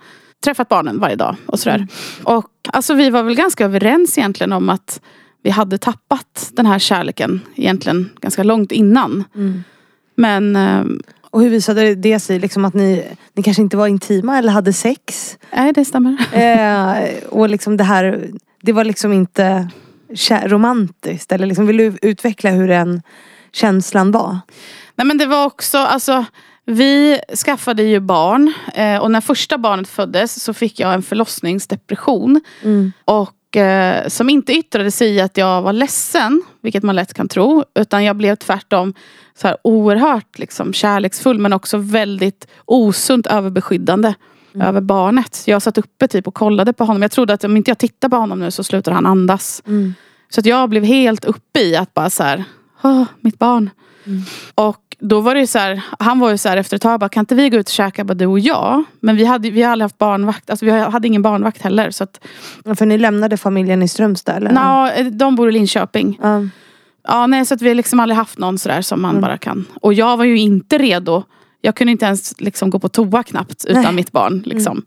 träffat barnen varje dag och sådär. Och alltså vi var väl ganska överens egentligen om att vi hade tappat den här kärleken egentligen ganska långt innan. Mm. Men ehm, Och hur visade det sig liksom att ni, ni kanske inte var intima eller hade sex? nej det stämmer. Eh, och liksom det här, det var liksom inte romantiskt. Eller liksom, vill du utveckla hur den känslan var? Nej men det var också, alltså vi skaffade ju barn eh, och när första barnet föddes så fick jag en förlossningsdepression. Och eh, som inte yttrade sig i att jag var ledsen, vilket man lätt kan tro. Utan jag blev tvärtom så här oerhört liksom, kärleksfull men också väldigt osunt överbeskyddande över barnet. Jag satt uppe typ och kollade på honom. Jag trodde att om inte jag tittar på honom nu så slutar han andas. Så att jag blev helt uppe i att bara så här, mitt barn. Och då var det så här, han var ju så här efter ett tag, bara, kan inte vi gå ut och käka bara du och jag? Men vi hade, vi hade aldrig haft barnvakt, alltså vi hade ingen barnvakt heller. Så att, För ni lämnade familjen i Strömstad eller? Nå, de bor i Linköping. Ja. Ja, nej, så att vi har liksom aldrig haft någon sådär som man bara kan. Och jag var ju inte redo. Jag kunde inte ens liksom gå på toa knappt utan Nej. mitt barn. Liksom.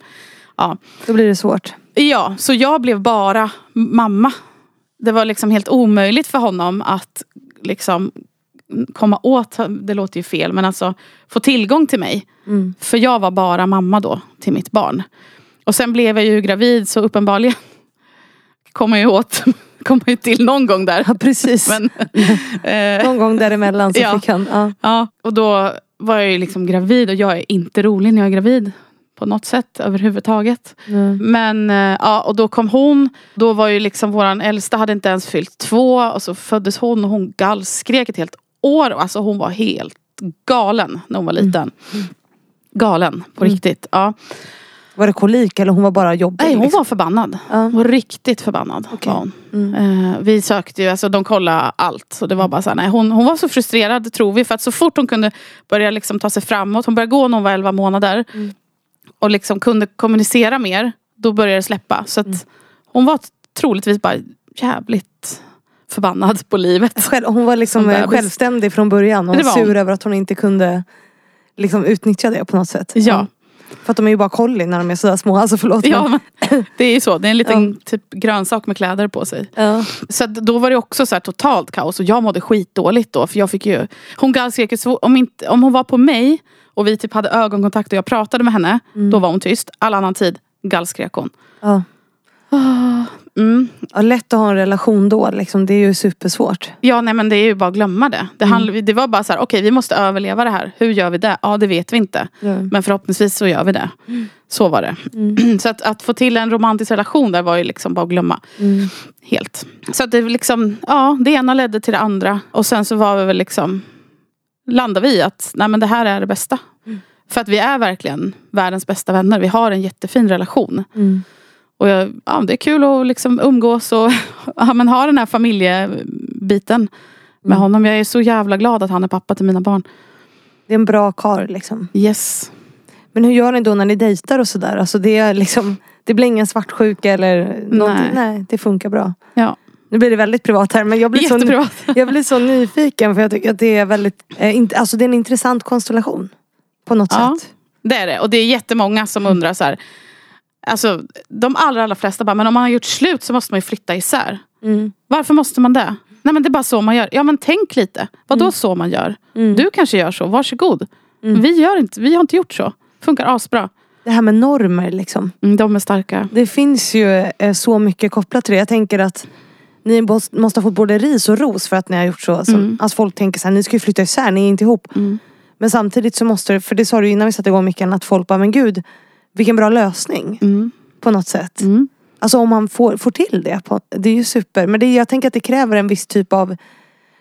Ja. Då blir det svårt. ja, så jag blev bara mamma. Det var liksom helt omöjligt för honom att liksom komma åt, det låter ju fel, men alltså få tillgång till mig. Mm. För jag var bara mamma då till mitt barn. Och sen blev jag ju gravid så uppenbarligen kom jag ju åt, kom jag ju till någon gång där. Ja precis. Men, eh, Någon gång däremellan så Ja. fick han. Ja. ja, och då var jag ju liksom gravid och jag är inte rolig när jag är gravid. På något sätt överhuvudtaget. Mm. Men eh, ja, och då kom hon. Då var ju liksom våran äldsta hade inte ens fyllt två. Och så föddes hon och hon gallskrek ett helt år. Alltså hon var helt galen när hon var liten. Galen på riktigt. Ja. Var det kolik eller hon var bara jobbig? Nej, hon liksom? var förbannad. Ja. Hon var riktigt förbannad. Okej. Var hon. Mm. Eh, vi sökte ju, alltså de kollade allt. Så det var bara så här, nej, hon, hon var så frustrerad tror vi. För att så fort hon kunde börja liksom ta sig framåt. Hon började gå när hon var 11 månader. Mm. Och liksom kunde kommunicera mer. Då började det släppa. Så att Mm. hon var troligtvis bara jävligt förbannad på livet. Själv, hon var liksom Som eh, självständig från början och var hon. sur över att hon inte kunde liksom, utnyttja det på något sätt. Ja. För att de är ju bara kolli när de är sådär små. Alltså förlåt. Ja, men, det är ju så. Det är en liten typ grönsak med kläder på sig. ja. Så då var det också så totalt kaos och jag mådde skitdåligt då. För jag fick ju, hon gallskrek om, inte, om hon var på mig och vi typ hade ögonkontakt och jag pratade med henne. Då var hon tyst. All annan tid gallskrek hon. Ja. Mm. Ja, lätt att ha en relation då. Liksom. Det är ju supersvårt. Ja nej men det är ju bara att glömma det. Det, handl- det var bara så här, okej vi måste överleva det här. Hur gör vi det? Ja det vet vi inte. Ja. Men förhoppningsvis så gör vi det. Så var det. Så att, att få till en romantisk relation där var ju liksom bara att glömma. Mm. Helt. Så att det liksom, ja det ena ledde till det andra. Och sen så var vi väl liksom, landade vi i att nej men det här är det bästa. För att vi är verkligen världens bästa vänner. Vi har en jättefin relation. Och jag, ja, det är kul att liksom umgås och ja, men ha den här biten med Mm. honom. Jag är så jävla glad att han är pappa till mina barn. Det är en bra karl liksom. Yes. Men hur gör ni då när ni dejtar och sådär? Alltså det är liksom Det blir ingen svartsjuka eller någonting. Nej. Nej, det funkar bra. Ja. Nu blir det väldigt privat här men jag blir, så, jag blir så nyfiken för jag tycker att det är väldigt eh, Alltså det är en intressant konstellation. På något Ja. sätt. Det är det. Och det är jättemånga som undrar så här. Alltså de allra, allra flesta bara, men om man har gjort slut så måste man ju flytta isär. Mm. Varför måste man det? Nej men det är bara så man gör. Ja men tänk lite. Vad då så man gör? Mm. Du kanske gör så, varsågod. Vi, gör inte, vi har inte gjort så. Funkar asbra. Det här med normer liksom. Mm, de är starka. Det finns ju eh, så mycket kopplat till det. Jag tänker att ni måste ha fått både ris och ros för att ni har gjort så. Som, Mm. Alltså folk tänker så här, ni ska ju flytta isär, ni är inte ihop. Mm. Men samtidigt så måste det, för det sa du innan vi satte igång micken, att folk bara, men gud, vilken bra lösning. Mm. På något sätt. Mm. Alltså om man får, får till det, på, det är ju super. Men det, jag tänker att det kräver en viss typ av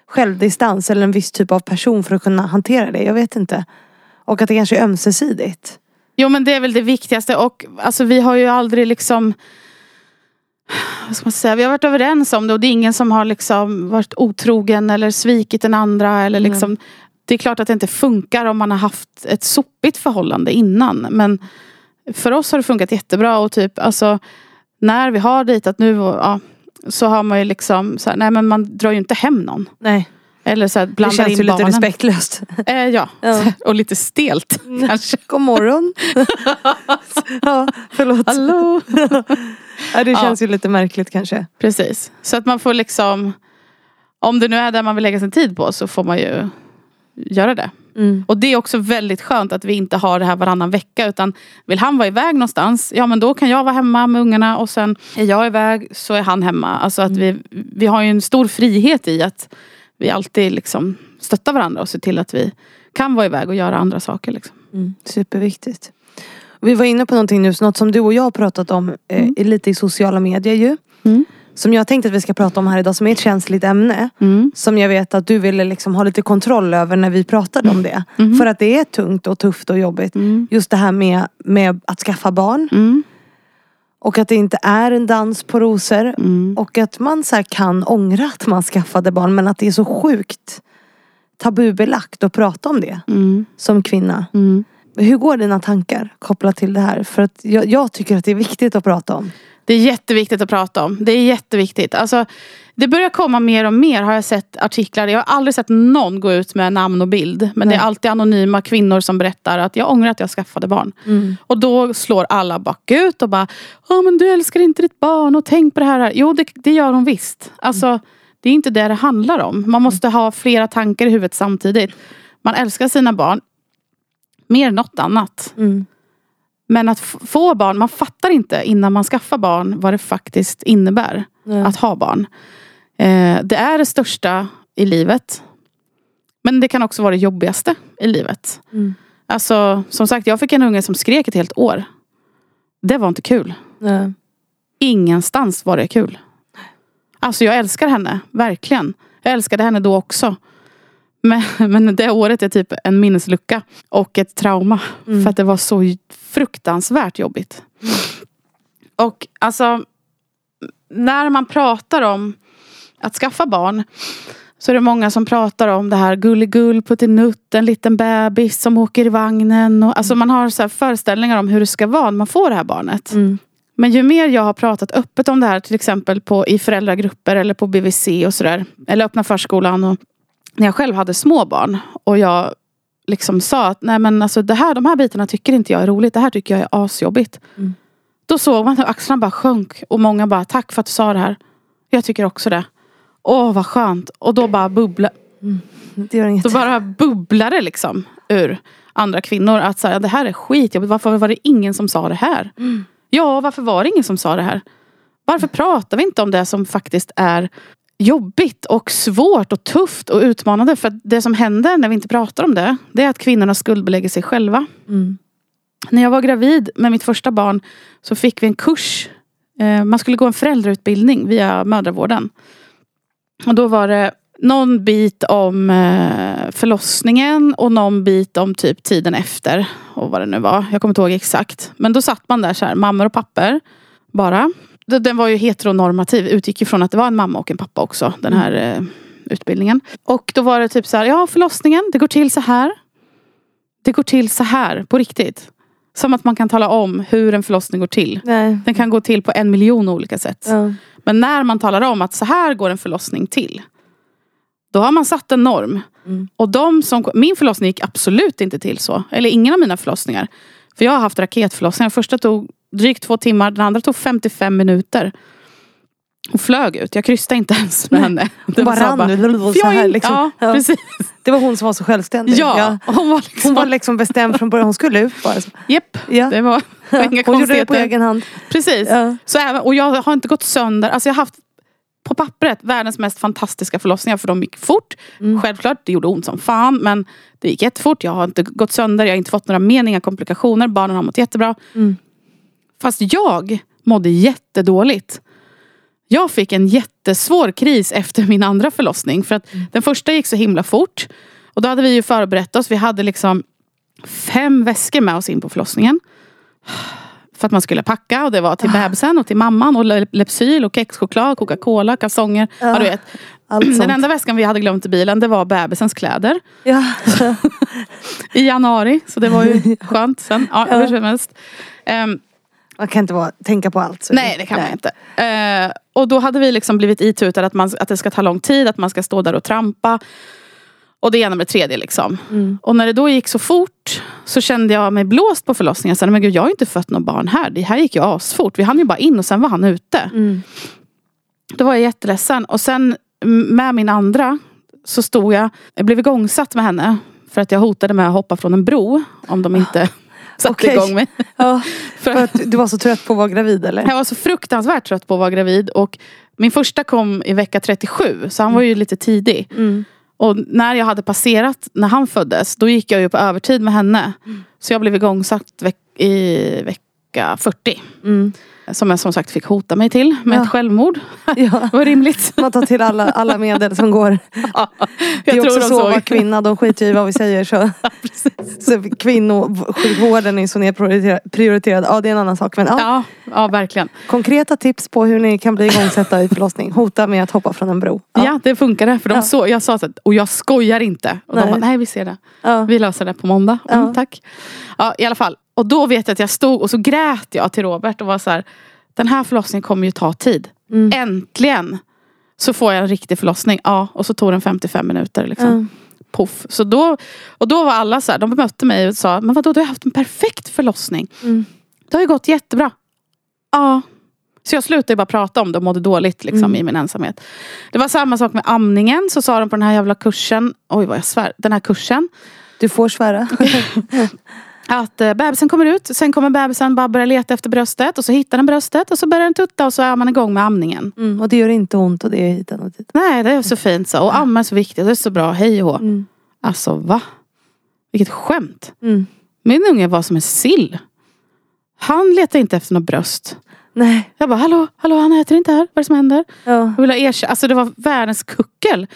självdistans eller en viss typ av person för att kunna hantera det. Jag vet inte. Och att det kanske är ömsesidigt. Jo men det är väl det viktigaste och alltså, vi har ju aldrig liksom vad ska man säga, vi har varit överens om det och det är ingen som har liksom varit otrogen eller svikit den andra. Eller liksom, Det är klart att det inte funkar om man har haft ett sopigt förhållande innan. Men för oss har det funkat jättebra och typ alltså när vi har dejtat nu och, ja, så har man ju liksom, så här, nej men man drar ju inte hem någon. Nej, Eller så här, det blandar känns in ju lite barnen. respektlöst. Eh, ja. Ja. och lite stelt kanske. God morgon. ja, förlåt. Hallå! Ja, det Ja. känns ju lite märkligt kanske. Precis. Så att man får liksom Om det nu är där man vill lägga sin tid på så får man ju göra det. Mm. Och det är också väldigt skönt att vi inte har det här varannan vecka utan vill han vara iväg någonstans, ja men då kan jag vara hemma med ungarna och sen är jag iväg så är han hemma. Alltså att vi, vi har ju en stor frihet i att vi alltid liksom stöttar varandra och ser till att vi kan vara iväg och göra andra saker. Liksom. Mm. Superviktigt. Vi var inne på någonting nu, så något som du och jag har pratat om eh, Mm. lite i sociala medier ju. Mm. Som jag tänkte att vi ska prata om här idag som är ett känsligt ämne. Mm. Som jag vet att du ville liksom ha lite kontroll över när vi pratade om det. Mhm. För att det är tungt och tufft och jobbigt. Mm. Just det här med, med att skaffa barn. Mm. Och att det inte är en dans på rosor. Mm. Och att man så kan ångra att man skaffade barn men att det är så sjukt tabubelagt att prata om det Mm. som kvinna. Mm. Hur går dina tankar kopplat till det här? För att jag, jag tycker att det är viktigt att prata om. Det är jätteviktigt att prata om. Det är jätteviktigt. Alltså, det börjar komma mer och mer har jag sett artiklar. Jag har aldrig sett någon gå ut med namn och bild. Men Nej. det är alltid anonyma kvinnor som berättar att jag ångrar att jag skaffade barn. Och då slår alla bakut och bara Åh men du älskar inte ditt barn och tänk på det här. Jo det, det gör hon visst. Alltså, Det är inte det det handlar om. Man måste ha flera tankar i huvudet samtidigt. Man älskar sina barn mer än något annat. Mm. Men att få barn, man fattar inte innan man skaffar barn vad det faktiskt innebär Nej. att ha barn. Eh, det är det största i livet. Men det kan också vara det jobbigaste i livet. Mm. Alltså, som sagt, jag fick en unge som skrek ett helt år. Det var inte kul. Nej. Ingenstans var det kul. Alltså jag älskar henne, verkligen. Jag älskade henne då också. Men, men det året är typ en minneslucka och ett trauma. Mm. För att det var så fruktansvärt jobbigt. Och alltså, när man pratar om att skaffa barn så är det många som pratar om det här gulligull, puttinutt, en liten bebis som åker i vagnen. Och, alltså man har så här föreställningar om hur det ska vara när man får det här barnet. Mm. Men ju mer jag har pratat öppet om det här, till exempel på, i föräldragrupper eller på BVC och sådär. Eller öppna förskolan. Och, när jag själv hade små barn och jag liksom sa att nej men alltså det här, de här bitarna tycker inte jag är roligt. Det här tycker jag är asjobbigt. Mm. Då såg man hur axlarna bara sjönk och många bara tack för att du sa det här. Jag tycker också det. Åh vad skönt. Och då bara bubbla, Det gör inget. då bara bubblar det liksom ur andra kvinnor. Att säga det här är skitjobbigt. Varför var det ingen som sa det här? Ja, varför var det ingen som sa det här? Varför pratar vi inte om det som faktiskt är jobbigt och svårt och tufft och utmanande? För det som händer när vi inte pratar om det, det är att kvinnorna skuldbelägger sig själva. Mm. När jag var gravid med mitt första barn så fick vi en kurs. Eh, Man skulle gå en föräldrautbildning via mödravården. Och då var det någon bit om eh, förlossningen och någon bit om typ tiden efter. Och vad det nu var. Jag kommer inte ihåg exakt. Men då satt man där så här, mammor och papper. Bara. Den var ju heteronormativ. Utgick ifrån att det var en mamma och en pappa också. Den här eh, utbildningen. Och då var det typ så här, ja förlossningen, det går till så här. Det går till så här, på riktigt. Som att man kan tala om hur en förlossning går till. Nej. Den kan gå till på en miljon olika sätt. Ja. Men när man talar om att så här går en förlossning till. Då har man satt en norm. Mm. Och de som, min förlossning gick absolut inte till så. Eller ingen av mina förlossningar. För jag har haft raketförlossningar. Första tog drygt två timmar. Den andra tog 55 minuter. Hon flög ut. Jag kryssade inte ens med henne. Hon bara rann bara. Så här, liksom. Ja, Ja. precis. Det var hon som var så självständig. Ja, Hon var liksom... Hon var liksom bestämd från början. Hon skulle ut bara. Japp, Ja. det var Ja. inga Hon gjorde det på egen hand. Precis. Ja. Så även, och jag har inte gått sönder. Alltså jag har haft på pappret världens mest fantastiska förlossningar för de gick fort. Mm. Självklart, det gjorde ont som fan men det gick jättefort. Jag har inte gått sönder, jag har inte fått några men, inga komplikationer. Barnen har mått jättebra. Mm. Fast jag mådde jättedåligt. Jag fick en jättesvår kris efter min andra förlossning. För att Mm. den första gick så himla fort. Och då hade vi ju förberett oss. Vi hade liksom fem väskor med oss in på förlossningen. För att man skulle packa och det var Ah. till bebisen och till mamman och Le- Lypsyl och kexchoklad, Coca-Cola, kalsonger. Ja. Ja, du vet. Allt Den enda väskan vi hade glömt i bilen det var bebisens kläder. Ja. I januari, så det var ju skönt sen. Ja, Ja. hur som helst. Ehm, Man kan inte vara, tänka på allt. Nej det kan man inte. Eh, och då hade vi liksom blivit itutade att, man, att det ska ta lång tid, att man ska stå där och trampa. Och det ena med det tredje liksom. Mm. Och när det då gick så fort så kände jag mig blåst på förlossningen. Så, men gud, jag har inte fött något barn här. Det här gick ju asfort. Vi hann ju bara in och sen var han ute. Mm. Då var jag jätteledsen. Och sen med min andra så stod jag, jag blev igångsatt med henne. För att jag hotade med att hoppa från en bro. Om de inte satte Okej. igång mig. Ja, För att du var så trött på att vara gravid eller? jag var så fruktansvärt trött på att vara gravid. Och min första kom i vecka 37. Så han var ju lite tidig. Mm. Och när jag hade passerat, när han föddes, då gick jag ju på övertid med henne. Så jag blev igångsatt veck- i vecka 40. Mm. Som jag som sagt fick hota mig till med Ja. ett självmord. Ja. Var rimligt. Man tar till alla, alla medel som går. Ja, Det är jag också tror de så såg. kvinna, de skiter ju i vad vi säger. Så, så kvinnosjukvården är så nedprioriterad. prioriterad. Ja det är en annan sak. Men ja, Ja, ja, verkligen. konkreta tips på hur ni kan bli igångsatta i förlossning. Hota med att hoppa från en bro. Ja, det funkade. För de Ja. så, jag sa att, och jag skojar inte. Och Nej. de bara, nej vi ser det. Ja. Vi löser det på måndag. Mm, Ja. Tack. Ja, i alla fall. Och då vet jag att jag stod och så grät jag till Robert och var så här. Den här förlossningen kommer ju ta tid. Mm. Äntligen så får jag en riktig förlossning. Ja, och så tog den 55 minuter. Liksom. Ja. Puff. Så då, och då var alla så här, de bemötte mig och sa, men vadå du har haft en perfekt förlossning. Mm. Det har ju gått jättebra. Ja. Så jag slutade bara prata om det och mådde dåligt liksom, Mm. i min ensamhet. Det var samma sak med amningen. Så sa de på den här jävla kursen. Oj vad jag svär. Den här kursen. Du får svära. Att eh, bebisen kommer ut. Sen kommer bebisen bara börja leta efter bröstet. Och så hittar den bröstet. Och så börjar den tutta. Och så är man igång med amningen. Mm. Och det gör inte ont och det är hit och dit. Nej det är så fint så. Och amma är så viktigt. Det är så bra. Hej och. Mm. Alltså va? Vilket skämt. Mm. Min unge var som en sill. Han letar inte efter något bröst. Nej. Jag bara, hallå, hallå han äter inte här. Vad är det som händer? Ja. Jag vill ha. Alltså det var världens kuckel.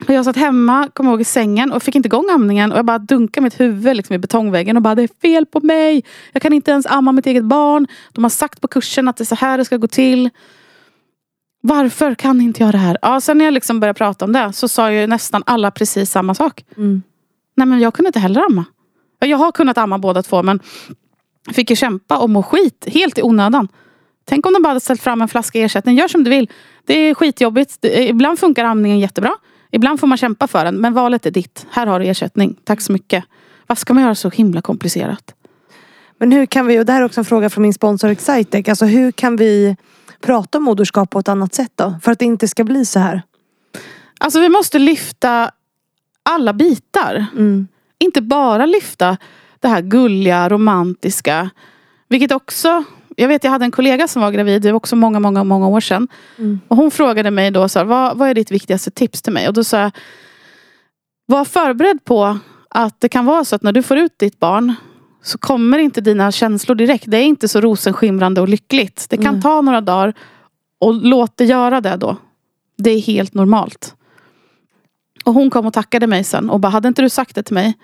Och jag satt hemma, kom ihåg i sängen och fick inte igång amningen. Och jag bara dunkade mitt huvud liksom i betongväggen och bara, det är fel på mig. Jag kan inte ens amma mitt eget barn. De har sagt på kursen att det är så här det ska gå till. Varför kan inte jag det här? Ja, sen när jag liksom började prata om det så sa ju nästan alla precis samma sak. Mm. Nej men jag kunde inte heller amma. Ja, Jag har kunnat amma båda två men fick ju kämpa och må skit helt i onödan. Tänk om de bara hade ställt fram en flaska ersättning. Gör som du vill. Det är skitjobbigt. Ibland funkar amningen jättebra. Ibland får man kämpa för den. Men valet är ditt. Här har du ersättning. Tack så mycket. Vad ska man göra så himla komplicerat? Men hur kan vi, och det här är också en fråga från min sponsor Excitec. Alltså hur kan vi prata om moderskap på ett annat sätt då? För att det inte ska bli så här. Alltså vi måste lyfta alla bitar. Mm. Inte bara lyfta det här gulliga, romantiska. Vilket också, jag vet jag hade en kollega som var gravid, det var också många, många, många år sedan. Mm. Och hon frågade mig då, så här, vad, vad är ditt viktigaste tips till mig? Och då sa jag, var förberedd på att det kan vara så att när du får ut ditt barn så kommer inte dina känslor direkt. Det är inte så rosenskimrande och lyckligt. Det kan Mm. ta några dagar och låt det göra det då. Det är helt normalt. Och hon kom och tackade mig sen och bara, hade inte du sagt det till mig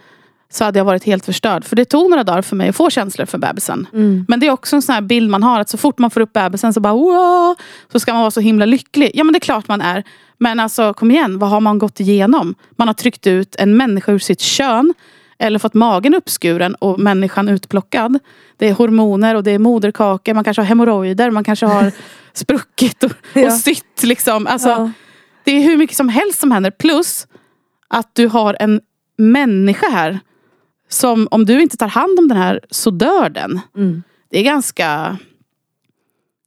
så hade jag varit helt förstörd. För det tog några dagar för mig att få känslor för bebisen. Mm. Men det är också en sån här bild man har att så fort man får upp bebisen så bara wow, så ska man vara så himla lycklig. Ja men det är klart man är. Men alltså kom igen, vad har man gått igenom? Man har tryckt ut en människa ur sitt kön. Eller fått magen uppskuren och människan utplockad. Det är hormoner och det är moderkakor. Man kanske har hemorrojder. Man kanske har spruckit och, Ja. och sytt. Liksom. Alltså, Ja. Det är hur mycket som helst som händer. Plus att du har en människa här. Som om du inte tar hand om den här så dör den. Mm. Det är ganska...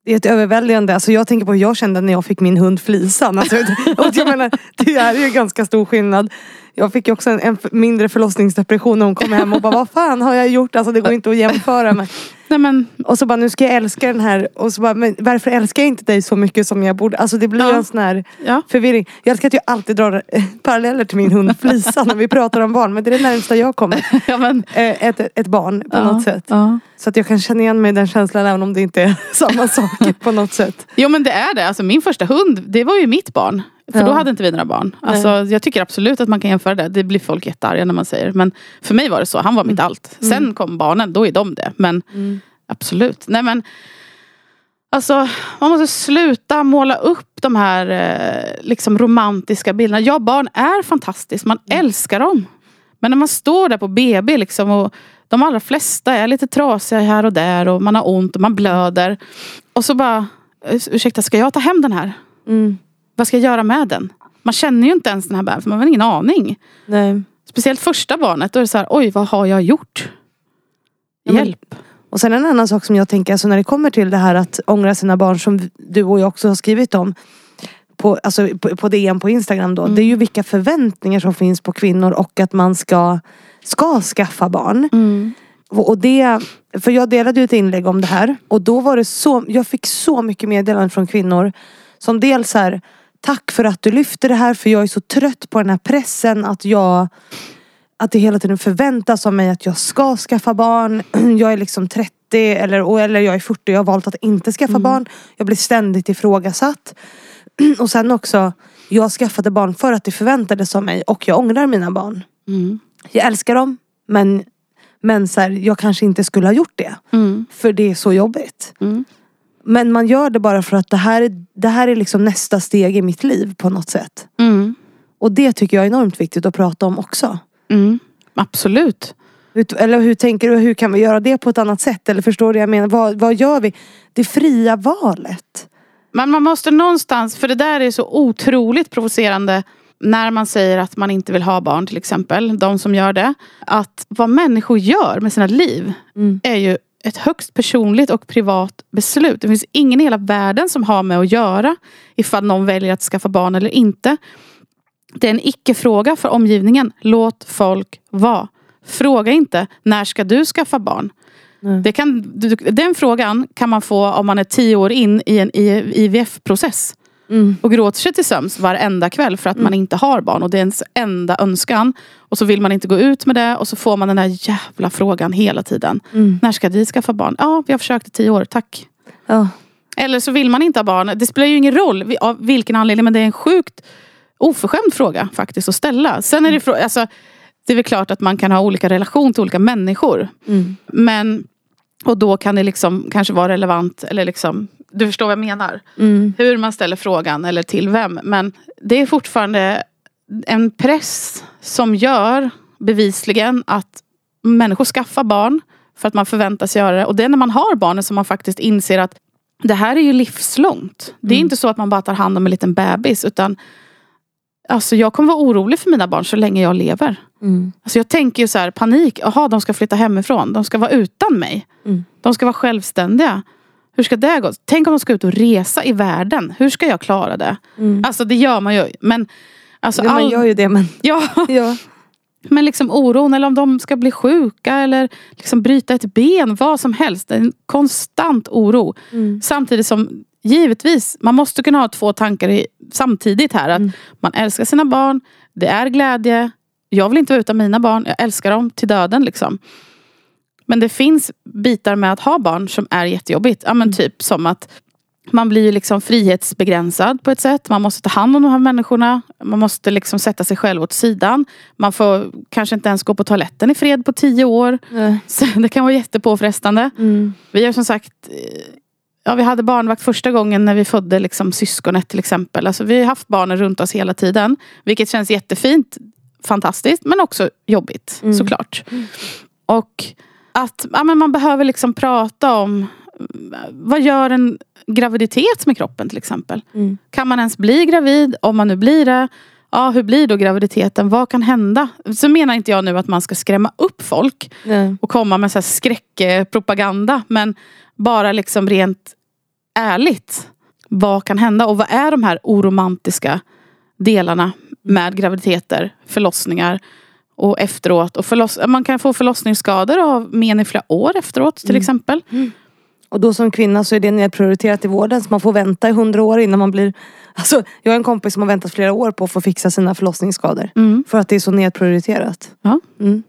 Det är ett överväldigande. Alltså jag tänker på hur jag kände när jag fick min hund Flisan. Alltså, och jag menar, det är ju ganska stor skillnad. Jag fick ju också en, en mindre förlossningsdepression när hon kom hem och bara vad fan har jag gjort? Alltså det går inte att jämföra med. Nej men, Och så bara nu ska jag älska den här. Och så bara men varför älskar jag inte dig så mycket som jag borde? Alltså det blir ju Ja. en sån här ja. förvirring. Jag älskar att jag alltid drar eh, paralleller till min hund Flisan när vi pratar om barn. Men det är det närmsta jag kommer. ja, men, Eh, Ett, ett barn på ja, något sätt. Så att jag kan känna igen mig i den känslan även om det inte är samma sak på något sätt. Jo men det är det. Alltså, min första hund, det var ju mitt barn. För Ja. då hade inte vi några barn. Alltså, jag tycker absolut att man kan jämföra det. Det blir folk jättearga när man säger. Men för mig var det så. Han var mitt allt. Sen kom barnen, då är de det. Men absolut. Nej men Alltså, man måste sluta måla upp de här eh, liksom romantiska bilderna. Ja, barn är fantastiskt. Man älskar dem. Men när man står där på BB liksom, och de allra flesta är lite trasiga här och där och man har ont och man blöder. Och så bara, "Eh, ursäkta ska jag ta hem den här? Mm. Vad ska jag göra med den? Man känner ju inte ens den här bebisen, man har ingen aning. Nej. Speciellt första barnet, då är det så här, oj vad har jag gjort? Ja, Hjälp. Och sen en annan sak som jag tänker, alltså när det kommer till det här att ångra sina barn som du och jag också har skrivit om. På, alltså på, på DM på Instagram då. Det är ju vilka förväntningar som finns på kvinnor och att man ska, ska skaffa barn. Mm. Och det, för jag delade ju ett inlägg om det här. Och då var det så, jag fick så mycket meddelanden från kvinnor. Som dels här, tack för att du lyfter det här för jag är så trött på den här pressen att jag att det hela tiden förväntas av mig att jag ska skaffa barn. Jag är liksom 30 eller, eller jag är 40 och jag har valt att inte skaffa barn. Jag blir ständigt ifrågasatt. Och sen också, jag skaffade barn för att det förväntades av mig och jag ångrar mina barn. Mm. Jag älskar dem men, men så här, jag kanske inte skulle ha gjort det. Mm. För det är så jobbigt. Men man gör det bara för att det här, är- det här är liksom nästa steg i mitt liv på något sätt. Mm. Och det tycker jag är enormt viktigt att prata om också. Mm. Absolut. Hur, eller hur tänker du, hur kan vi göra det på ett annat sätt? Eller förstår du jag menar? Vad, vad gör vi? Det fria valet. Men man måste någonstans, för det där är så otroligt provocerande när man säger att man inte vill ha barn till exempel, de som gör det. Att vad människor gör med sina liv Mm. är ju ett högst personligt och privat beslut. Det finns ingen i hela världen som har med att göra ifall någon väljer att skaffa barn eller inte. Det är en icke-fråga för omgivningen. Låt folk vara. Fråga inte, när ska du skaffa barn? Nej. Det kan, den frågan kan man få om man är tio år in i en IVF-process. Mm. Och gråter sig till sömns varenda kväll för att man inte har barn. Och det är ens enda önskan. Och så vill man inte gå ut med det. Och så får man den där jävla frågan hela tiden. Mm. När ska vi skaffa barn? Ja, vi har försökt i tio år, tack. Ja. Eller så vill man inte ha barn. Det spelar ju ingen roll av vilken anledning. Men det är en sjukt oförskämd fråga faktiskt att ställa. Sen är det, frå- alltså, det är väl klart att man kan ha olika relation till olika människor. Mm. Men, och då kan det liksom kanske vara relevant. Eller liksom, du förstår vad jag menar. Mm. Hur man ställer frågan eller till vem. Men det är fortfarande en press som gör bevisligen att människor skaffar barn för att man förväntas göra det. Och det är när man har barnen som man faktiskt inser att det här är ju livslångt. Det är inte så att man bara tar hand om en liten bebis. Utan alltså jag kommer vara orolig för mina barn så länge jag lever. Mm. Alltså jag tänker ju så här, panik. Jaha, de ska flytta hemifrån. De ska vara utan mig. Mm. De ska vara självständiga. Hur ska det gå? Tänk om de ska ut och resa i världen. Hur ska jag klara det? Mm. Alltså det gör man ju. Men, alltså, Ja, man all... gör ju det men. ja, Ja. men liksom oron eller om de ska bli sjuka eller liksom bryta ett ben. Vad som helst. En konstant oro. Mm. Samtidigt som givetvis, man måste kunna ha två tankar i, samtidigt här. Att Mm. Man älskar sina barn, det är glädje. Jag vill inte vara utan mina barn, jag älskar dem till döden. Liksom. Men det finns bitar med att ha barn som är jättejobbigt. Ja, men typ som att man blir liksom frihetsbegränsad på ett sätt. Man måste ta hand om de här människorna. Man måste liksom sätta sig själv åt sidan. Man får kanske inte ens gå på toaletten i fred på tio år. Nej. Så det kan vara jättepåfrestande. Mm. Vi har som sagt eh, ja, vi hade barnvakt första gången när vi födde liksom, syskonet till exempel. Alltså, vi har haft barnen runt oss hela tiden. Vilket känns jättefint, fantastiskt men också jobbigt Mm. såklart. Och att ja, men man behöver liksom prata om vad gör en graviditet med kroppen till exempel. Mm. Kan man ens bli gravid? Om man nu blir det, ja, hur blir då graviditeten? Vad kan hända? Så menar inte jag nu att man ska skrämma upp folk Nej. och komma med så här skräckpropaganda. Men bara liksom rent ärligt. Vad kan hända? Och vad är de här oromantiska delarna med graviditeter, förlossningar och efteråt. Och förloss man kan få förlossningsskador och ha men i flera år efteråt till exempel. Och då som kvinna så är det nedprioriterat i vården så man får vänta i hundra år innan man blir Alltså jag har en kompis som har väntat flera år på att få fixa sina förlossningsskador. Mm. För att det är så nedprioriterat. Ja. Mm.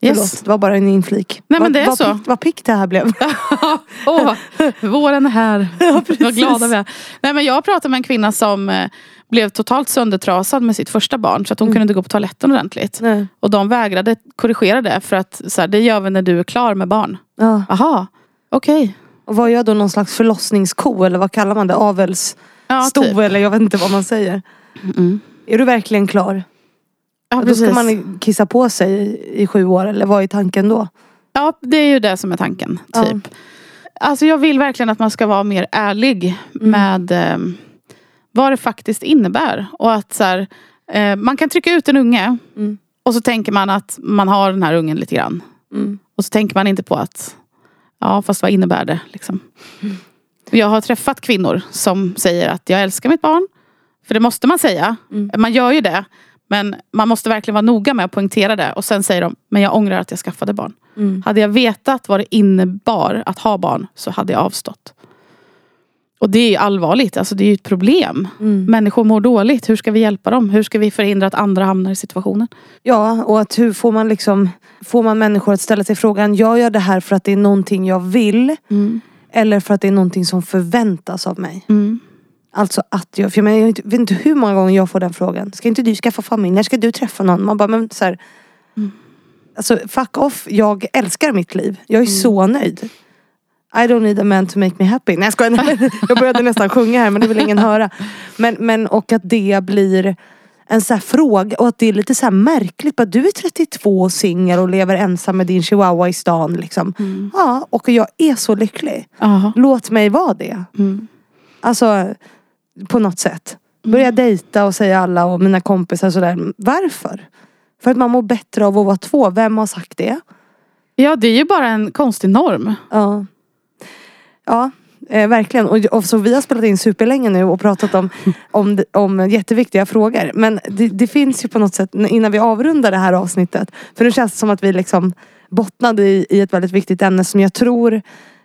Yes. Förlåt, det var bara en inflik. Nej, men Vad- det är vad så. Pick, vad pick det här blev. Åh, våren är här. Ja. Vad glada vi är. Nej, men jag pratade med en kvinna som eh, blev totalt söndertrasad med sitt första barn. Så att hon kunde inte gå på toaletten ordentligt. Nej. Och de vägrade korrigera det. För att så här, det gör vi när du är klar med barn. Ja. Aha, okej. Och vad gör då någon slags förlossningsko eller vad kallar man det? Avelssto Ja, typ. eller jag vet inte vad man säger. Mm. Är du verkligen klar? Ja, då ska man kissa på sig i, i sju år eller vad är tanken då? ja, det är ju det som är tanken. Ja. Typ. Alltså jag vill verkligen att man ska vara mer ärlig Mm. med eh, vad det faktiskt innebär. Och att så här, eh, man kan trycka ut en unge Mm. och så tänker man att man har den här ungen lite grann. Mm. Och så tänker man inte på att, ja fast vad innebär det? Liksom. Jag har träffat kvinnor som säger att jag älskar mitt barn. För det måste man säga. Mm. Man gör ju det. Men man måste verkligen vara noga med att poängtera det. Och sen säger de, men jag ångrar att jag skaffade barn. Mm. Hade jag vetat vad det innebar att ha barn så hade jag avstått. Och det är ju allvarligt, alltså det är ju ett problem. Mm. Människor mår dåligt, hur ska vi hjälpa dem? Hur ska vi förhindra att andra hamnar i situationen? Ja, och att hur får man liksom Får man människor att ställa sig frågan Jag gör det här för att det är någonting jag vill Eller för att det är någonting som förväntas av mig Mm. Alltså att jag, för jag, menar, jag vet inte hur många gånger jag får den frågan Ska inte du skaffa familj? När ska du träffa någon? Man bara, men så här, Alltså fuck off, jag älskar mitt liv Jag är så nöjd I don't need a man to make me happy. Nej jag skojar, jag började nästan sjunga här men det vill ingen höra. Men, men och att det blir en så här fråga och att det är lite så här märkligt. Bara, du är 32 och singel och lever ensam med din chihuahua i stan. Liksom. Ja, och jag är så lycklig. Aha. Låt mig vara det. Mm. Alltså på något sätt. Börja dejta och säga alla och mina kompisar sådär. Varför? För att man mår bättre av att vara två. Vem har sagt det? Ja, det är ju bara en konstig norm. Ja. Ja, eh, verkligen. Och, och så vi har spelat in superlänge nu och pratat om, om, om jätteviktiga frågor. Men det, det finns ju på något sätt, innan vi avrundar det här avsnittet. För nu känns det som att vi liksom bottnade i, i ett väldigt viktigt ämne som jag tror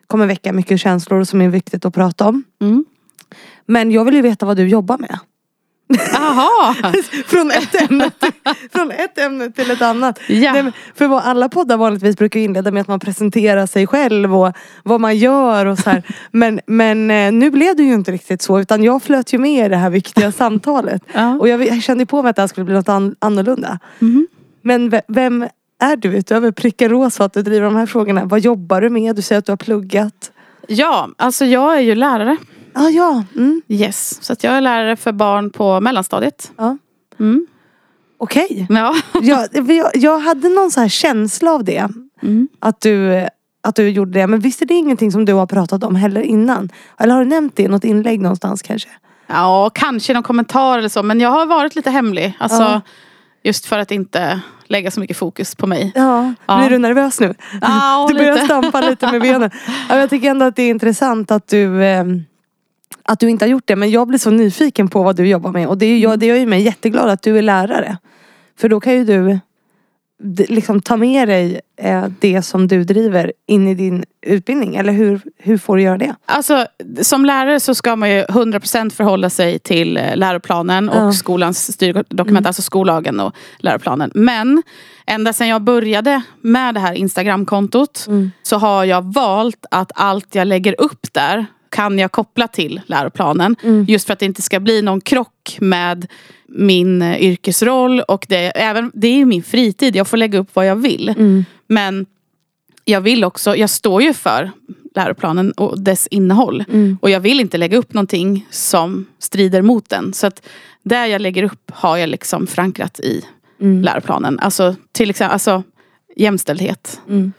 kommer väcka mycket känslor och som är viktigt att prata om. Mm. Men jag vill ju veta vad du jobbar med. Aha! Från ett ämne till, från ett ämne till ett annat. Ja. Nej, för vad alla poddar vanligtvis brukar inleda med att man presenterar sig själv och vad man gör och så här. Men, men eh, nu blev det ju inte riktigt så utan jag flöt ju med i det här viktiga samtalet. Ja. Och jag, jag kände på mig att det här skulle bli något an, annorlunda. Mhm. Men ve- vem är du utöver pricka rosa att du driver de här frågorna? Vad jobbar du med? Du säger att du har pluggat. Ja, alltså jag är ju lärare. Ah, ja, mm. Yes. Så att jag är lärare för barn på mellanstadiet. ja. Mm. okej. Ja. Jag, jag, jag hade någon så här känsla av det. Mm. Att du, att du gjorde det. Men visst är det ingenting som du har pratat om heller innan? Eller har du nämnt det i något inlägg någonstans kanske? ja, kanske någon kommentar eller så. Men jag har varit lite hemlig. Alltså, Ja. Just för att inte lägga så mycket fokus på mig. Ja. Ja. Blir du nervös nu? Ja, du börjar lite. stampa lite med benen. Jag tycker ändå att det är intressant att du eh, att du inte har gjort det. Men jag blir så nyfiken på vad du jobbar med. Och det, är, jag, det gör ju mig jätteglad att du är lärare. För då kan ju du liksom ta med dig eh, det som du driver in i din utbildning. Eller hur, hur får du göra det? Alltså, som lärare så ska man ju 100% förhålla sig till eh, läroplanen och Ja. skolans styrdokument, alltså skollagen och läroplanen. Men ända sedan jag började med det här Instagramkontot så har jag valt att allt jag lägger upp där kan jag koppla till läroplanen. Just för att det inte ska bli någon krock med min eh, yrkesroll och det, även, det är min fritid, jag får lägga upp vad jag vill. Men jag vill också, jag står ju för läroplanen och dess innehåll. Mm. Och jag vill inte lägga upp någonting som strider mot den. Så att där jag lägger upp har jag liksom förankrat i Mm. läroplanen. Alltså till exempel alltså, jämställdhet. Mm.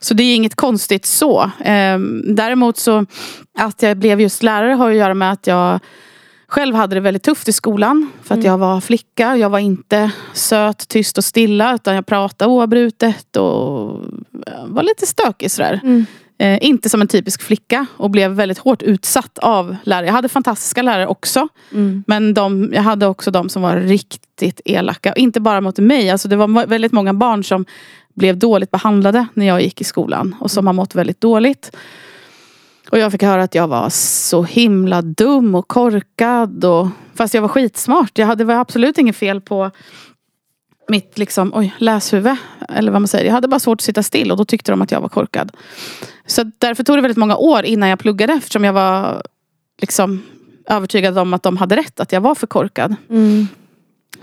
Så det är inget konstigt så. Ehm, däremot så att jag blev just lärare har att göra med att jag själv hade det väldigt tufft i skolan. För att Mm. jag var flicka. Jag var inte söt, tyst och stilla. Utan jag pratade oavbrutet och var lite stökig sådär. Mm. Eh, inte som en typisk flicka och blev väldigt hårt utsatt av lärare. Jag hade fantastiska lärare också. Mm. Men de, jag hade också de som var riktigt elaka. Inte bara mot mig. Alltså det var väldigt många barn som blev dåligt behandlade när jag gick i skolan. Och som har mått väldigt dåligt. Och jag fick höra att jag var så himla dum och korkad. Och, fast jag var skitsmart. Jag hade, det var absolut inget fel på mitt liksom, oj, läshuvud. Eller vad man säger. Jag hade bara svårt att sitta still och då tyckte de att jag var korkad. Så därför tog det väldigt många år innan jag pluggade. Eftersom jag var liksom övertygad om att de hade rätt. Att jag var för korkad. Mm.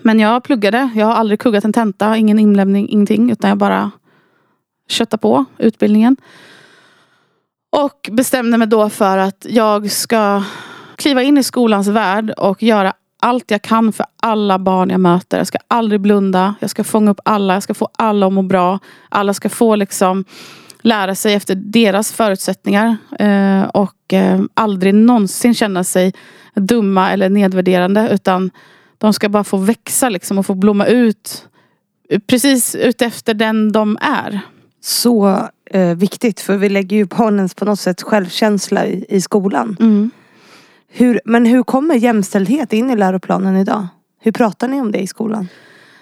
Men jag pluggade. Jag har aldrig kuggat en tenta. Ingen inlämning, ingenting. Utan jag bara kötta på utbildningen. Och bestämde mig då för att jag ska kliva in i skolans värld och göra allt jag kan för alla barn jag möter. Jag ska aldrig blunda. Jag ska fånga upp alla. Jag ska få alla att må bra. Alla ska få liksom lära sig efter deras förutsättningar. Eh, och eh, aldrig någonsin känna sig dumma eller nedvärderande. Utan de ska bara få växa liksom och få blomma ut. Precis utefter den de är. Så eh, viktigt för vi lägger ju barnens på något sätt självkänsla i, i skolan. Mm. Hur, men hur kommer jämställdhet in i läroplanen idag? Hur pratar ni om det i skolan?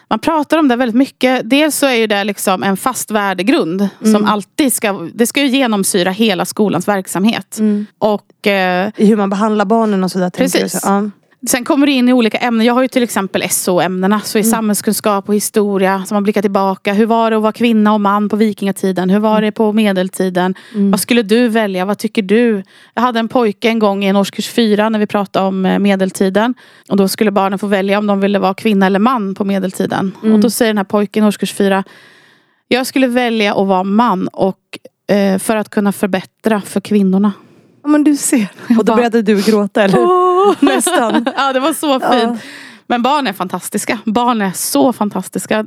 Man pratar om det väldigt mycket. Dels så är ju det liksom en fast värdegrund. Som alltid ska, det ska ju genomsyra hela skolans verksamhet. Och eh, I hur man behandlar barnen och sådär. Precis. så? Ja. Sen kommer det in i olika ämnen. Jag har ju till exempel SO-ämnena. Så i samhällskunskap och historia. Som man blickar tillbaka. Hur var det att vara kvinna och man på vikingatiden? Hur var det på medeltiden? Vad skulle du välja? Vad tycker du? Jag hade en pojke en gång i en årskurs fyra när vi pratade om eh, medeltiden. Och då skulle barnen få välja om de ville vara kvinna eller man på medeltiden. Och då säger den här pojken i årskurs fyra. Jag skulle välja att vara man och eh, för att kunna förbättra för kvinnorna. Ja men du ser. Och då började du gråta eller? Nästan. ja, det var så Ja. fint. Men barn är fantastiska. Barn är så fantastiska.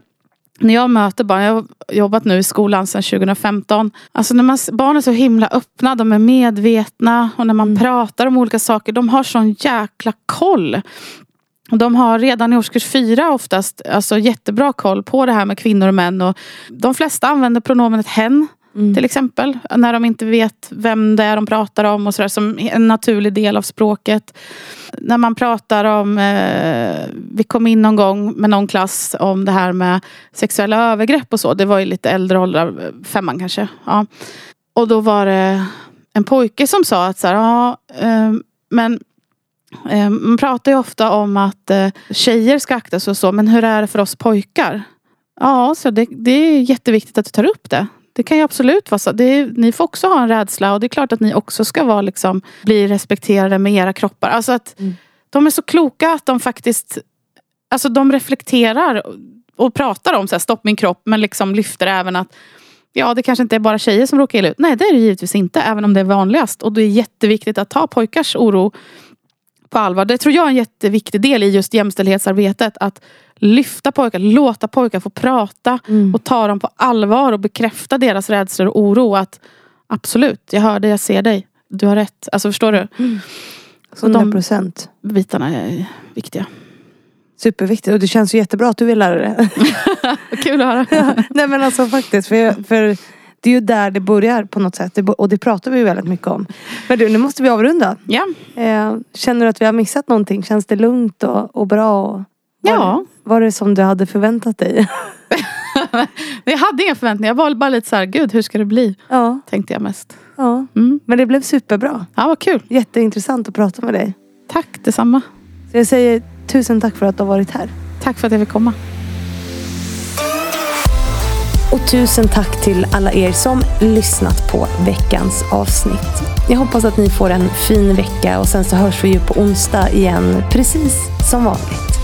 När jag möter barn, jag har jobbat nu i skolan sedan 2015. Alltså när man, barn är så himla öppna, de är medvetna. Och när man pratar om olika saker, de har sån jäkla koll. De har redan i årskurs fyra oftast alltså jättebra koll på det här med kvinnor och män. Och de flesta använder pronomenet hen. Mm. Till exempel. När de inte vet vem det är de pratar om. och sådär Som en naturlig del av språket. När man pratar om... Eh, vi kom in någon gång med någon klass om det här med sexuella övergrepp och så. Det var ju lite äldre åldrar, femman kanske. Ja. Och då var det en pojke som sa att så här, ja, eh, men eh, man pratar ju ofta om att eh, tjejer ska akta sig och så. Men hur är det för oss pojkar? Ja, så det, det är jätteviktigt att du tar upp det. Det kan ju absolut vara så. Är, ni får också ha en rädsla och det är klart att ni också ska vara, liksom, bli respekterade med era kroppar. Alltså att De är så kloka att de faktiskt alltså de reflekterar och pratar om så här, stopp min kropp men liksom lyfter även att Ja, det kanske inte är bara tjejer som råkar illa ut. Nej, det är det givetvis inte. Även om det är vanligast. Och det är jätteviktigt att ta pojkars oro på allvar. Det tror jag är en jätteviktig del i just jämställdhetsarbetet. Att lyfta pojkar, låta pojkar få prata och ta dem på allvar och bekräfta deras rädslor och oro. Att absolut, jag hör dig, jag ser dig. Du har rätt. Alltså förstår du? Så 100 de procent. bitarna är viktiga. Superviktigt och det känns ju jättebra att du vill lära dig. Kul att höra. Nej men alltså faktiskt. För, jag, för det är ju där det börjar på något sätt. Och det pratar vi ju väldigt mycket om. Men du, nu måste vi avrunda. Ja, Eh, känner du att vi har missat någonting? Känns det lugnt och, och bra? Och, Ja. Var det som du hade förväntat dig? jag hade inga förväntningar. Jag var bara lite så här, gud hur ska det bli? ja, Tänkte jag mest. ja. Mm. Men det blev superbra. Ja, vad kul. Jätteintressant att prata med dig. Tack detsamma. Så jag säger tusen tack för att du har varit här. Tack för att jag fick komma. Och tusen tack till alla er som lyssnat på veckans avsnitt. Jag hoppas att ni får en fin vecka och sen så hörs vi ju på onsdag igen precis som vanligt.